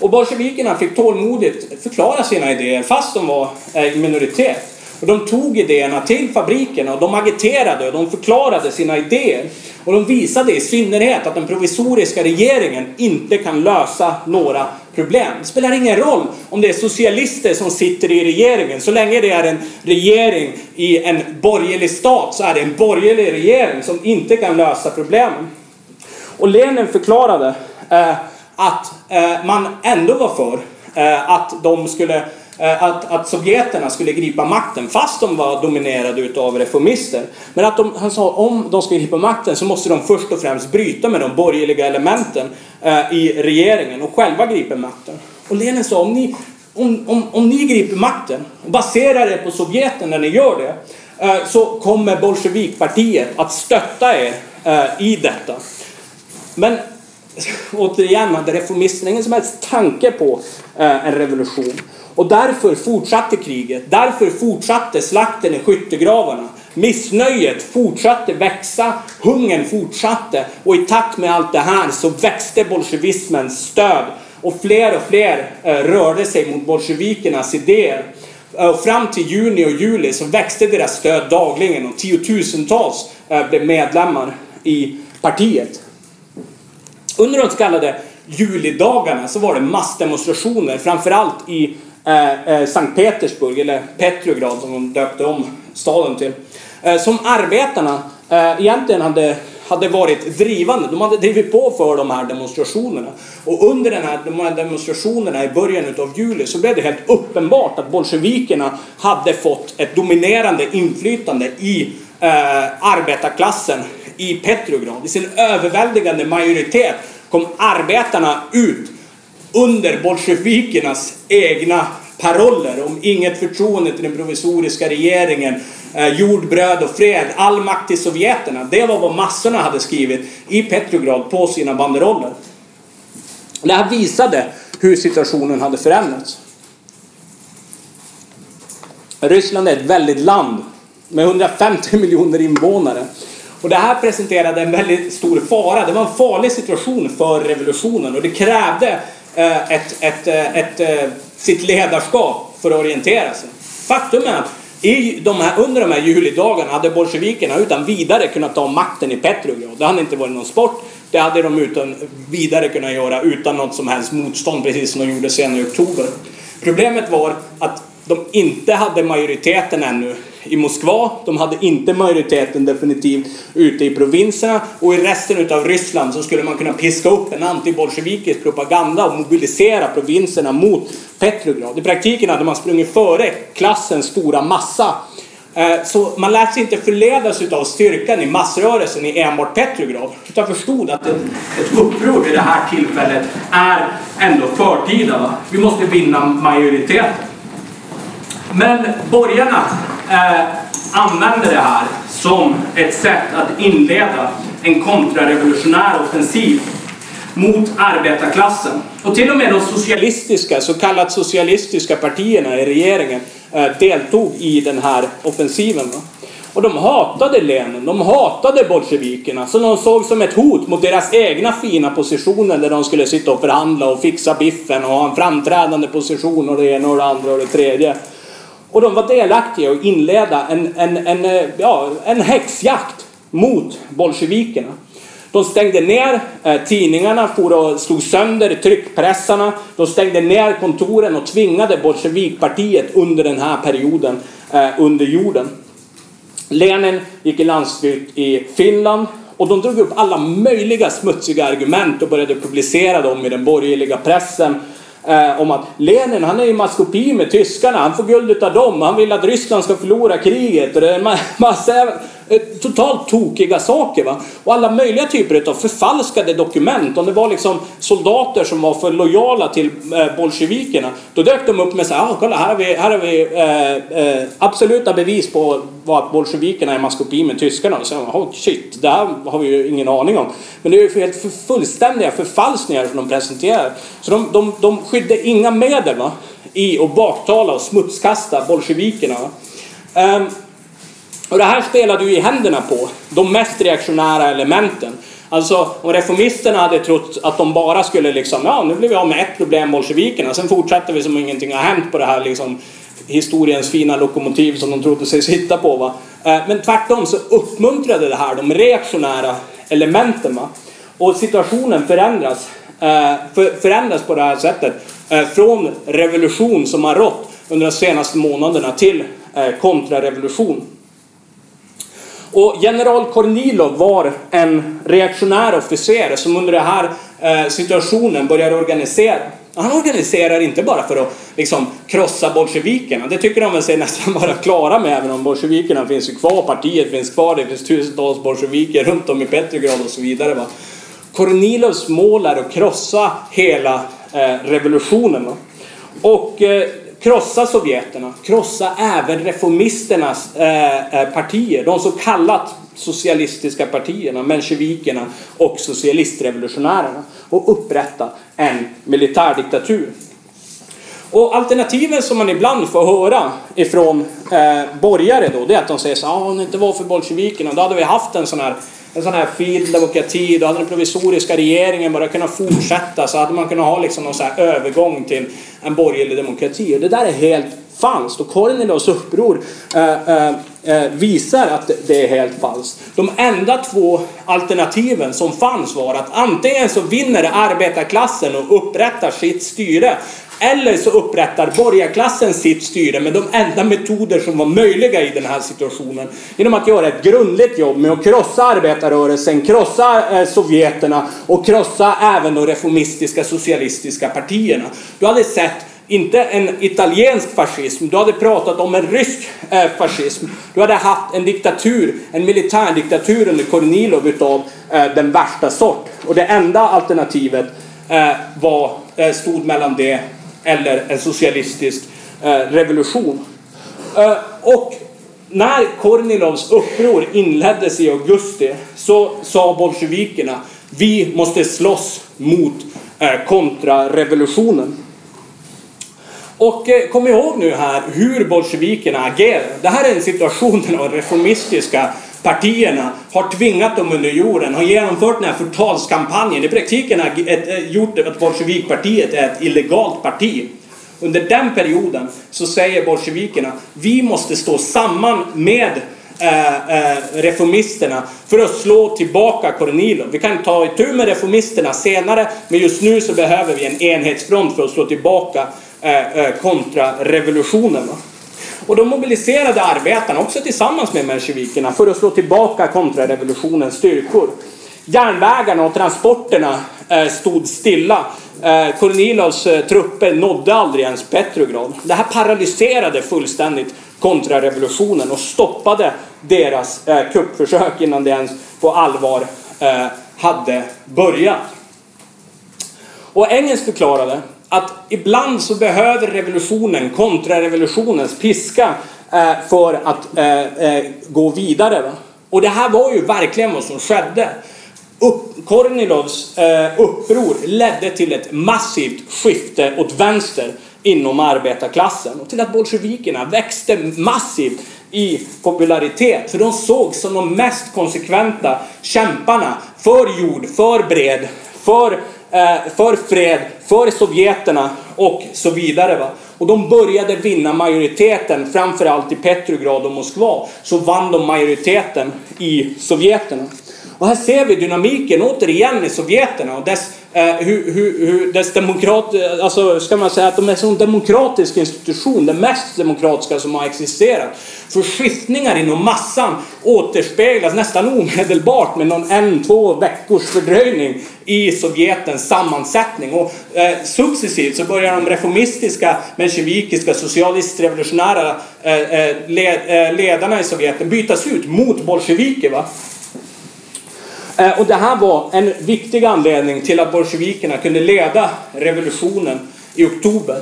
Speaker 2: Och bolsjevikerna fick tålmodigt förklara sina idéer fast de var eh, i minoritet. Och de tog idéerna till fabrikerna och de agiterade och de förklarade sina idéer. Och de visade i synnerhet att den provisoriska regeringen inte kan lösa några problem. Det spelar ingen roll om det är socialister som sitter i regeringen. Så länge det är en regering i en borgerlig stat så är det en borgerlig regering som inte kan lösa problemen. Och Lenin förklarade eh, att eh, man ändå var för eh, att de skulle eh, att, att sovjeterna skulle gripa makten fast de var dominerade utav reformister. Men att de, han sa om de ska gripa makten så måste de först och främst bryta med de borgerliga elementen eh, i regeringen och själva gripa makten. Och Lenin sa om ni, om, om, om ni griper makten och baserar er på Sovjeten när ni gör det eh, så kommer Bolsjevikpartiet att stötta er eh, i detta. Men återigen hade reformisterna ingen som helst tanke på eh, en revolution. Och därför fortsatte kriget. Därför fortsatte slakten i skyttegravarna. Missnöjet fortsatte växa. Hungern fortsatte. Och i takt med allt det här så växte bolsjevismens stöd. Och fler och fler eh, rörde sig mot bolsjevikernas idéer. Eh, och fram till juni och juli så växte deras stöd dagligen och tiotusentals blev medlemmar i partiet. Under de så kallade julidagarna så var det massdemonstrationer, framförallt i eh, eh, Sankt Petersburg, eller Petrograd som de döpte om staden till. Eh, som arbetarna eh, egentligen hade, hade varit drivande. De hade drivit på för de här demonstrationerna. Och under den här, de här demonstrationerna i början av juli så blev det helt uppenbart att bolsjevikerna hade fått ett dominerande inflytande i eh, arbetarklassen i Petrograd. I sin överväldigande majoritet kom arbetarna ut under bolsjevikernas egna paroller om inget förtroende till den provisoriska regeringen, eh, jord, bröd och fred, all makt till sovjeterna. Det var vad massorna hade skrivit i Petrograd på sina banderoller. Det här visade hur situationen hade förändrats. Ryssland är ett väldigt land med 150 miljoner invånare. Och det här presenterade en väldigt stor fara. Det var en farlig situation för revolutionen och det krävde eh, ett, ett, eh, ett, ett, sitt ledarskap för att orientera sig. Faktum är att i de här, under de här julidagarna hade bolsjevikerna utan vidare kunnat ta makten i Petrograd. Det hade inte varit någon sport. Det hade de utan vidare kunnat göra utan något som helst motstånd, precis som de gjorde sen i oktober. Problemet var att de inte hade majoriteten ännu i Moskva. De hade inte majoriteten definitivt ute i provinserna. Och i resten av Ryssland så skulle man kunna piska upp en antibolsjevikisk propaganda och mobilisera provinserna mot Petrograd. I praktiken hade man sprungit före klassens stora massa eh, så man lät sig inte förledas av styrkan i massrörelsen i enbart Petrograd. Utan förstod att ett, ett uppror vid det här tillfället är ändå förtida. Va? Vi måste vinna majoriteten. Men borgarna eh, använde det här som ett sätt att inleda en kontrarevolutionär offensiv mot arbetarklassen. Och till och med de socialistiska, så kallat socialistiska partierna i regeringen Eh, deltog i den här offensiven. Va? Och de hatade Lenin, de hatade bolsjevikerna, så de såg som ett hot mot deras egna fina positioner där de skulle sitta och förhandla och fixa biffen och ha en framträdande position och det ena och det andra och det tredje. Och de var delaktiga i att inleda en, en, en, eh, ja, en häxjakt mot bolsjevikerna. De stängde ner eh, tidningarna, for och slog sönder tryckpressarna. De stängde ner kontoren och tvingade bolsjevikpartiet under den här perioden eh, under jorden. Lenin gick i landsflykt i Finland och de drog upp alla möjliga smutsiga argument och började publicera dem i den borgerliga pressen. Eh, om att Lenin han är i maskopi med tyskarna, han får guld av dem, han vill att Ryssland ska förlora kriget. Och det är en massa Eh, totalt tokiga saker. Va? Och alla möjliga typer av förfalskade dokument. Om det var liksom soldater som var för lojala till eh, bolsjevikerna. Då dök de upp med så här, ah, kolla här har vi, här har vi eh, eh, absoluta bevis på att bolsjevikerna är maskopi med tyskarna. Och så, oh, shit, det här har vi ju ingen aning om. Men det är ju helt fullständiga förfalskningar som de presenterar. Så de, de, de skydde inga medel va? i att baktala och smutskasta bolsjevikerna. Um, och det här spelade ju i händerna på de mest reaktionära elementen. Alltså om reformisterna hade trott att de bara skulle liksom, ja nu blir vi av med ett problem, bolsjevikerna, sen fortsätter vi som om ingenting har hänt på det här liksom historiens fina lokomotiv som de trodde sig sitta på. Va? Eh, men tvärtom så uppmuntrade det här de reaktionära elementen. Va? Och situationen förändras, eh, förändras på det här sättet. Eh, från revolution som har rått under de senaste månaderna till kontrarevolution. Och general Kornilov var en reaktionär officer som under den här eh, situationen började organisera. Han organiserar inte bara för att liksom, krossa bolsjevikerna. Det tycker de väl sig nästan vara klara med även om bolsjevikerna finns ju kvar, partiet finns kvar, det finns tusentals bolsjeviker runt om i Petrograd och så vidare. Va? Kornilovs mål är att krossa hela eh, revolutionen. Va? Och eh, krossa sovjeterna, krossa även reformisternas eh, eh, partier, de så kallat socialistiska partierna, mensjevikerna och socialistrevolutionärerna och upprätta en militärdiktatur. Och alternativen som man ibland får höra ifrån eh, borgare då, det är att de säger så ah, om det inte var för bolsjevikerna, då hade vi haft en sån här en sån här fin demokrati, då hade den provisoriska regeringen bara kunnat fortsätta så hade man kunnat ha liksom någon så här övergång till en borgerlig demokrati. Och det där är helt falskt och Kornelos uppror eh, eh, Eh, visar att det är helt falskt. De enda två alternativen som fanns var att antingen så vinner arbetarklassen och upprättar sitt styre eller så upprättar borgarklassen sitt styre med de enda metoder som var möjliga i den här situationen. Genom att göra ett grundligt jobb med att krossa arbetarrörelsen, krossa eh, sovjeterna och krossa även de reformistiska socialistiska partierna. Du hade sett inte en italiensk fascism, du hade pratat om en rysk eh, fascism. Du hade haft en diktatur, en militärdiktatur under Kornilov utav eh, den värsta sort. Och det enda alternativet eh, var, stod mellan det eller en socialistisk revolution. Och när Kornilovs uppror inleddes i augusti så sa bolsjevikerna vi måste slåss mot kontrarevolutionen. Och eh, kom ihåg nu här hur bolsjevikerna agerar. Det här är en situation där de reformistiska partierna har tvingat dem under jorden, har genomfört den här förtalskampanjen. I praktiken har ett, eh, gjort att Bolsjevikpartiet är ett illegalt parti. Under den perioden så säger bolsjevikerna vi måste stå samman med eh, eh reformisterna för att slå tillbaka Kornilov. Vi kan ta itu med reformisterna senare men just nu så behöver vi en enhetsfront för att slå tillbaka Eh, eh, kontrarevolutionen. Och de mobiliserade arbetarna också tillsammans med mensjevikerna för att slå tillbaka kontrarevolutionens styrkor. Järnvägarna och transporterna eh, stod stilla. Kornilovs trupper nådde aldrig ens Petrograd. Det här paralyserade fullständigt kontrarevolutionen och stoppade deras kuppförsök innan det ens på allvar hade börjat. Och Engels förklarade att ibland så behöver revolutionen, kontrarevolutionens piska eh, för att eh, eh, gå vidare. Va? Och det här var ju verkligen vad som skedde. Upp, Kornilovs eh, uppror ledde till ett massivt skifte åt vänster inom arbetarklassen och till att bolsjevikerna växte massivt i popularitet. För de sågs som de mest konsekventa kämparna för jord, för bred, för, Eh, för fred, för sovjeterna och så vidare. Va? Och de började vinna majoriteten, framförallt i Petrograd och Moskva. Så vann de majoriteten i sovjeterna. Och här ser vi dynamiken återigen i sovjeterna och dess, Eh, hur, hur, hur dess demokrat, eh, alltså ska man säga att de är en sån demokratisk institution, den mest demokratiska som har existerat. För skiftningar inom massan återspeglas nästan omedelbart med någon en, två veckors fördröjning i Sovjetens sammansättning. Och eh, successivt så börjar de reformistiska, mensjevikiska, socialistrevolutionära eh, eh led, eh, ledarna i Sovjeten bytas ut mot bolsjeviker. Va? Eh, och det här var en viktig anledning till att bolsjevikerna kunde leda revolutionen i oktober.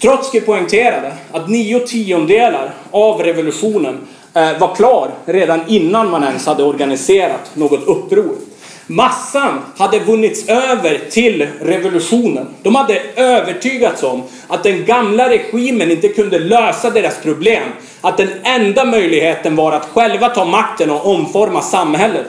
Speaker 2: Trotskij poängterade att nio tiondelar av revolutionen eh, var klar redan innan man ens hade organiserat något uppror. Massan hade vunnits över till revolutionen. De hade övertygats om att den gamla regimen inte kunde lösa deras problem. Att den enda möjligheten var att själva ta makten och omforma samhället.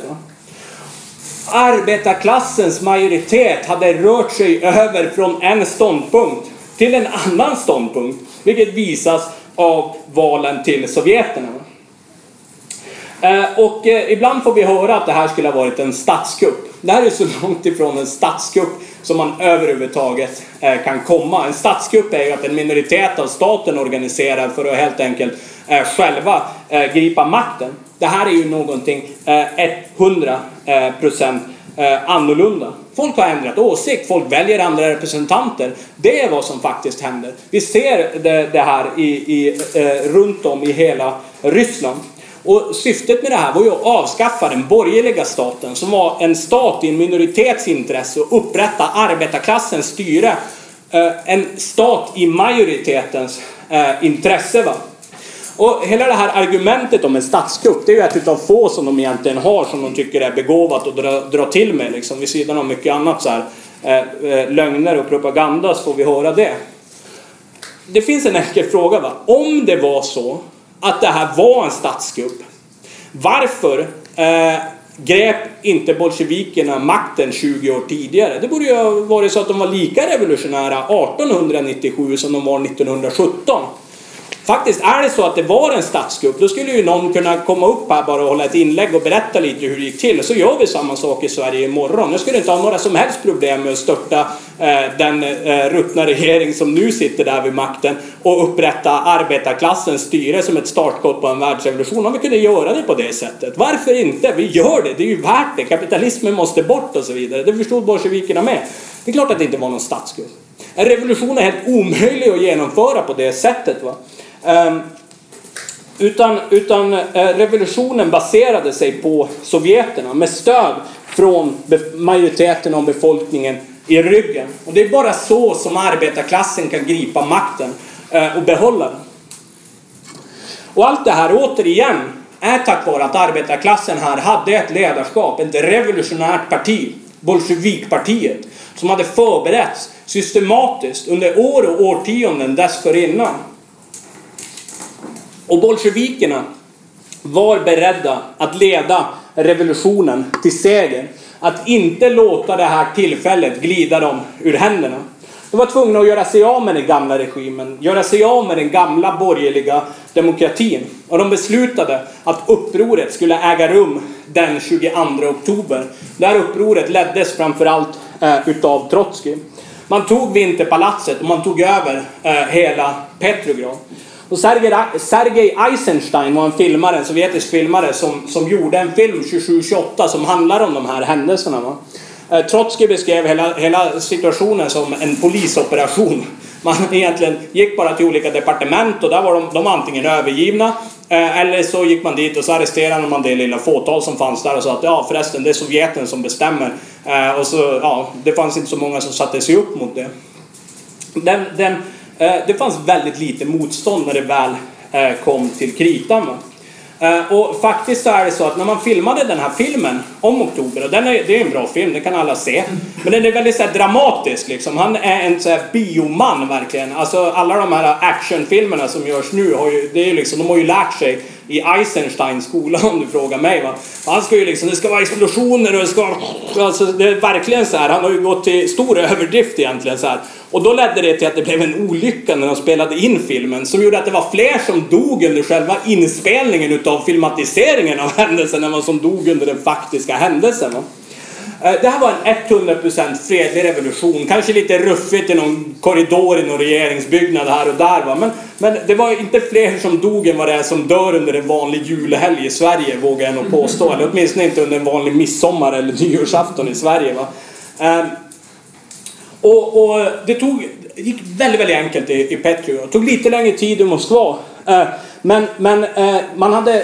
Speaker 2: Arbetarklassens majoritet hade rört sig över från en ståndpunkt till en annan ståndpunkt, vilket visas av valen till sovjeterna. Eh, och eh, ibland får vi höra att det här skulle ha varit en statskupp. Det här är så långt ifrån en statskupp som man överhuvudtaget eh, kan komma. En statskupp är ju att en minoritet av staten organiserar för att helt enkelt Eh, själva eh, gripa makten. Det här är ju någonting eh, 100 procent annorlunda. Folk har ändrat åsikt, folk väljer andra representanter. Det är vad som faktiskt händer. Vi ser det, det här i, i, eh, runt om i hela Ryssland. Och syftet med det här var ju att avskaffa den borgerliga staten som var en stat i en minoritets intresse och upprätta arbetarklassens styre. En stat i majoritetens intresse. Va? Och hela det här argumentet om en statskupp, det är ju ett utav få som de egentligen har som de tycker är begåvat att dra, dra till med liksom. Vid sidan av mycket annat så här, eh, eh, lögner och propaganda så får vi höra det. Det finns en enkel fråga va. Om det var så att det här var en statskupp, varför eh, grep inte bolsjevikerna makten 20 år tidigare? Det borde ju ha varit så att de var lika revolutionära 1897 som de var 1917. Faktiskt, är det så att det var en statskupp, då skulle ju någon kunna komma upp här bara och hålla ett inlägg och berätta lite hur det gick till. Så gör vi samma sak i Sverige imorgon. Jag skulle inte ha några som helst problem med att störta eh, den eh, ruttna regering som nu sitter där vid makten och upprätta arbetarklassens styre som ett startskott på en världsrevolution. Om vi kunde göra det på det sättet. Varför inte? Vi gör det, det är ju värt det. Kapitalismen måste bort och så vidare. Det förstod bolsjevikerna med. Det är klart att det inte var någon statskupp. En revolution är helt omöjlig att genomföra på det sättet. Va? Ehm, utan, utan eh, revolutionen baserade sig på sovjeterna med stöd från majoriteten av befolkningen i ryggen. Och det är bara så som arbetarklassen kan gripa makten eh, och behålla den. Och allt det här återigen är tack vare att arbetarklassen här hade ett ledarskap, ett revolutionärt parti, Bolsjevikpartiet, som hade förberetts systematiskt under år och årtionden dessförinnan. Och bolsjevikerna var beredda att leda revolutionen till seger. Att inte låta det här tillfället glida dem ur händerna. De var tvungna att göra sig av med den gamla regimen, göra sig av med den gamla borgerliga demokratin. Och de beslutade att upproret skulle äga rum den 22 oktober. Det här upproret leddes framförallt eh, utav Trotskij. Man tog Vinterpalatset och man tog över eh, hela Petrograd. Och Sergej, Eisenstein var en filmare, en sovjetisk filmare som, som gjorde en film 27-28 som handlar om de här händelserna. Va? Eh, Trotsky beskrev hela, hela situationen som en polisoperation. Man egentligen gick bara till olika departement och där var de, de antingen övergivna eh, eller så gick man dit och så arresterade man det lilla fåtal som fanns där och sa att ja förresten det är Sovjeten som bestämmer. Eh, och så, ja, det fanns inte så många som satte sig upp mot det. Den, den, Eh, det fanns väldigt lite motstånd när det väl eh, kom till kritan. Eh, och faktiskt så är det så att när man filmade den här filmen om Oktober, och den är, det är en bra film, det kan alla se. Men den är väldigt så här, dramatisk liksom. Han är en så här, bioman verkligen. Alltså alla de här actionfilmerna som görs nu, har ju, det är liksom, de har ju lärt sig i Eisensteins skola om du frågar mig. Va? Han ska ju liksom, det ska vara explosioner och det ska alltså, det är verkligen så här. Han har ju gått till stor överdrift egentligen så här. Och då ledde det till att det blev en olycka när de spelade in filmen som gjorde att det var fler som dog under själva inspelningen utav filmatiseringen av händelsen än vad som dog under den faktiska händelsen. Va? Eh, Det här var en 100% fredlig revolution. Kanske lite ruffigt i någon korridor i någon regeringsbyggnad här och där. Va? Men, men det var inte fler som dog än vad det är som dör under en vanlig julhelg i Sverige, vågar jag nog påstå. Eller åtminstone inte under en vanlig midsommar eller nyårsafton i Sverige. Va? Eh, och, och det tog, det gick väldigt, väldigt enkelt i, i Petri. Det tog lite längre tid i Moskva. Eh, men men eh, man hade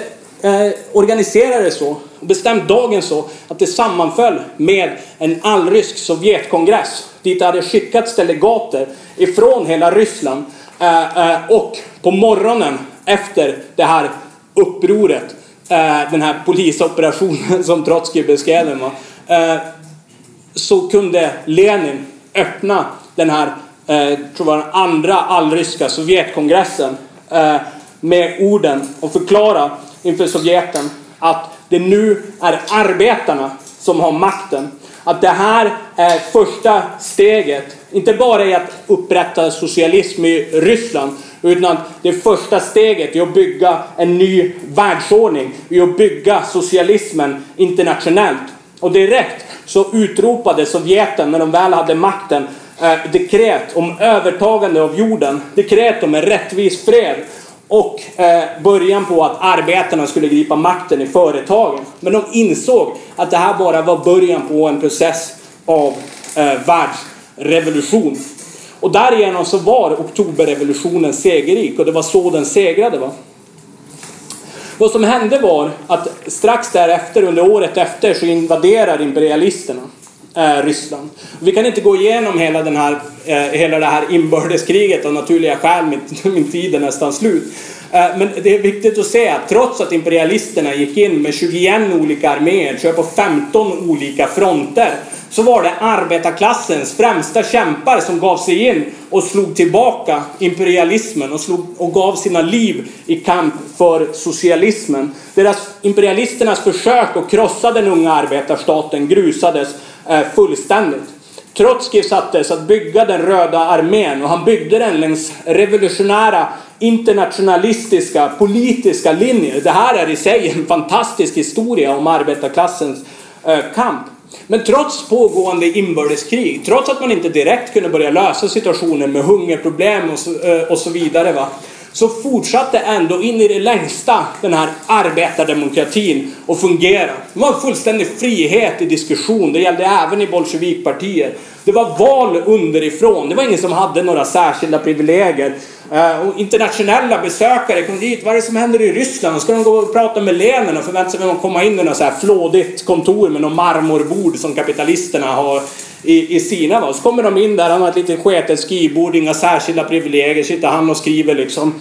Speaker 2: organiserat det så och bestämt dagen så att det sammanföll med en allrysk Sovjetkongress. Dit det hade skickats delegater ifrån hela Ryssland. Eh, eh, och på morgonen efter det här upproret, eh, den här polisoperationen som Trotskij beskrev den, så kunde Lenin öppna den här, tror jag andra allryska Sovjetkongressen med orden och förklara inför Sovjeten att det nu är arbetarna som har makten. Att det här är första steget, inte bara i att upprätta socialism i Ryssland, utan att det första steget i att bygga en ny världsordning, i att bygga socialismen internationellt. Och direkt så utropade Sovjeten, när de väl hade makten, eh, dekret om övertagande av jorden, dekret om en rättvis fred och eh, början på att arbetarna skulle gripa makten i företagen. Men de insåg att det här bara var början på en process av eh, världsrevolution. Och därigenom så var oktoberrevolutionen segerrik och det var så den segrade. Va? Vad som hände var att strax därefter, under året efter, så invaderar imperialisterna eh, Ryssland. Vi kan inte gå igenom hela, den här, eh, hela det här inbördeskriget av naturliga skäl, min, min tid är nästan slut. Eh, men det är viktigt att se att trots att imperialisterna gick in med 21 olika arméer, kör på 15 olika fronter, så var det arbetarklassens främsta kämpar som gav sig in och slog tillbaka imperialismen och, slog, och gav sina liv i kamp för socialismen. Deras imperialisternas försök att krossa den unga arbetarstaten grusades Eh, fullständigt. Trotskij sattes att bygga den röda armén och han byggde den längs revolutionära internationalistiska politiska linjer. Det här är i sig en fantastisk historia om arbetarklassens eh, kamp. Men trots pågående inbördeskrig, trots att man inte direkt kunde börja lösa situationen med hungerproblem och så, eh, och så vidare, va, så fortsatte ändå in i det längsta den här arbetardemokratin att fungera. Det var en fullständig frihet i diskussion. Det gällde även i bolsjevikpartier. Det var val underifrån. Det var ingen som hade några särskilda privilegier. Eh, och internationella besökare kom dit. Vad är det som händer i Ryssland? Ska de gå och prata med Lenin och förvänta sig att de komma in i något så här flådigt kontor med något marmorbord som kapitalisterna har i, i sina. Va? Så kommer de in där, han har ett litet sketet skrivbord, inga särskilda privilegier, sitter han och skriver liksom.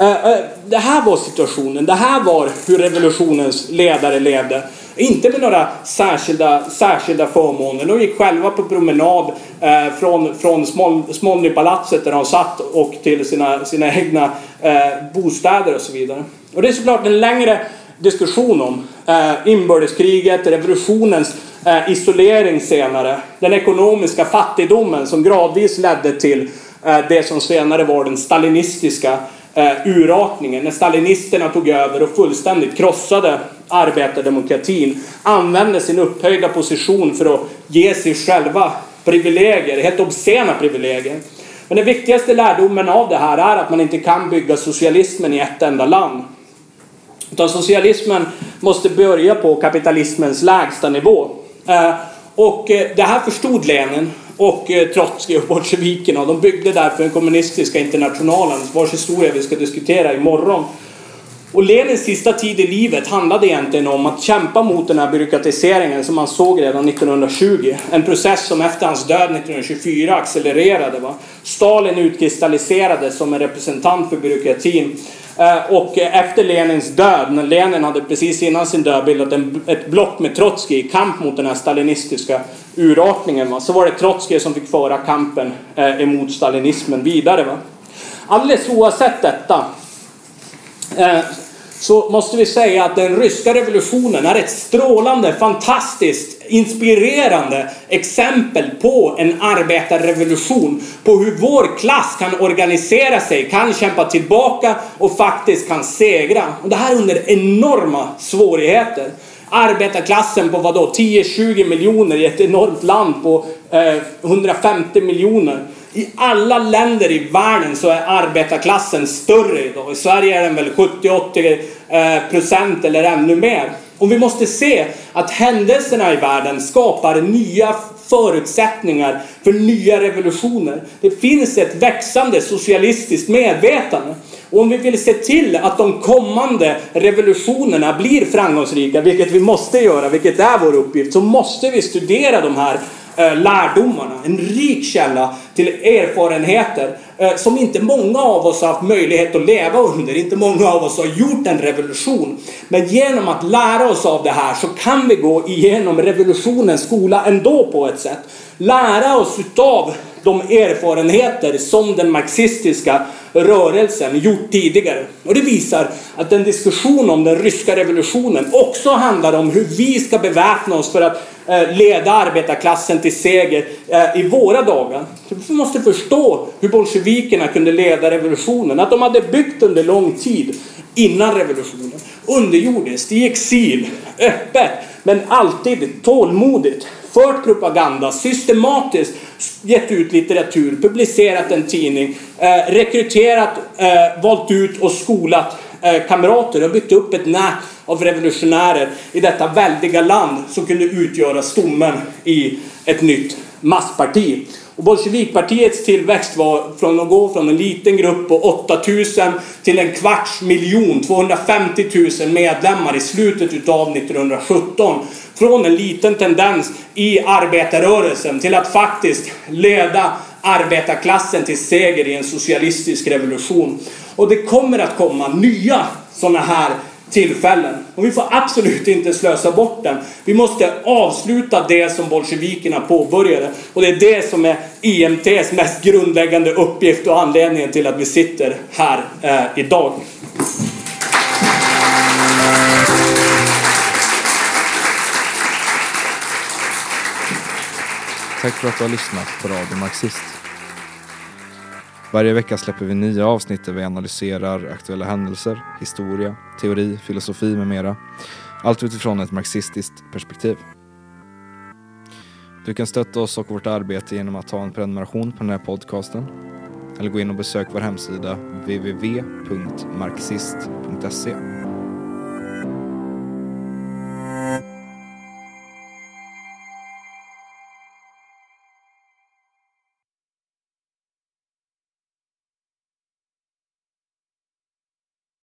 Speaker 2: Eh, eh, det här var situationen, det här var hur revolutionens ledare levde. Inte med några särskilda, särskilda förmåner. De gick själva på promenad eh, från, från Smolnypalatset där de satt och till sina, sina egna eh, bostäder och så vidare. Och det är såklart en längre diskussion om eh, inbördeskriget, revolutionens eh, isolering senare, den ekonomiska fattigdomen som gradvis ledde till eh, det som senare var den stalinistiska eh, urartningen. När stalinisterna tog över och fullständigt krossade arbetardemokratin, använde sin upphöjda position för att ge sig själva privilegier, helt obscena privilegier. Men den viktigaste lärdomen av det här är att man inte kan bygga socialismen i ett enda land. Utan socialismen måste börja på kapitalismens lägsta nivå. Eh, och eh, det här förstod Lenin och eh, Trotskij och bolsjevikerna. De byggde därför den kommunistiska internationalen vars historia vi ska diskutera imorgon. Och Lenins sista tid i livet handlade egentligen om att kämpa mot den här byråkratiseringen som man såg redan 1920. En process som efter hans död 1924 accelererade. Va? Stalin utkristalliserades som en representant för byråkratin. Eh, och efter Lenins död, när Lenin hade precis innan sin död bildat en, ett block med Trotskij i kamp mot den här stalinistiska urartningen, va? så var det Trotskij som fick föra kampen eh, emot stalinismen vidare. Va? Alldeles oavsett detta Eh, så måste vi säga att den ryska revolutionen är ett strålande, fantastiskt, inspirerande exempel på en arbetarrevolution. På hur vår klass kan organisera sig, kan kämpa tillbaka och faktiskt kan segra. Och det här under enorma svårigheter. Arbetarklassen på vadå, 10-20 miljoner i ett enormt land på eh, 150 miljoner. I alla länder i världen så är arbetarklassen större idag. I Sverige är den väl 70-80 eh, procent eller ännu mer. Och vi måste se att händelserna i världen skapar nya förutsättningar för nya revolutioner. Det finns ett växande socialistiskt medvetande. Och om vi vill se till att de kommande revolutionerna blir framgångsrika, vilket vi måste göra, vilket är vår uppgift, så måste vi studera de här Eh, lärdomarna. En rik källa till erfarenheter eh, som inte många av oss har haft möjlighet att leva under. Inte många av oss har gjort en revolution. Men genom att lära oss av det här så kan vi gå igenom revolutionens skola ändå på ett sätt. Lära oss utav de erfarenheter som den marxistiska rörelsen gjort tidigare. Och det visar att en diskussion om den ryska revolutionen också handlar om hur vi ska beväpna oss för att eh, leda arbetarklassen till seger eh, i våra dagar. Vi måste förstå hur bolsjevikerna kunde leda revolutionen. Att de hade byggt under lång tid innan revolutionen. Underjordiskt, i exil, öppet, men alltid tålmodigt fört propaganda, systematiskt gett ut litteratur, publicerat en tidning, eh, rekryterat, eh, valt ut och skolat eh, kamrater och byggt upp ett nät av revolutionärer i detta väldiga land som kunde utgöra stommen i ett nytt massparti. Och Bolsjevikpartiets tillväxt var från att gå från en liten grupp på 8000 till en kvarts miljon, 250 000 medlemmar i slutet utav 1917. Från en liten tendens i arbetarrörelsen till att faktiskt leda arbetarklassen till seger i en socialistisk revolution. Och det kommer att komma nya sådana här tillfällen. Och vi får absolut inte slösa bort den. Vi måste avsluta det som bolsjevikerna påbörjade. Och det är det som är IMTs mest grundläggande uppgift och anledningen till att vi sitter här eh, idag.
Speaker 1: Tack för att du har lyssnat på Radio Marxist. Varje vecka släpper vi nya avsnitt där vi analyserar aktuella händelser, historia, teori, filosofi med mera. Allt utifrån ett marxistiskt perspektiv. Du kan stötta oss och vårt arbete genom att ta en prenumeration på den här podcasten eller gå in och besök vår hemsida www.marxist.se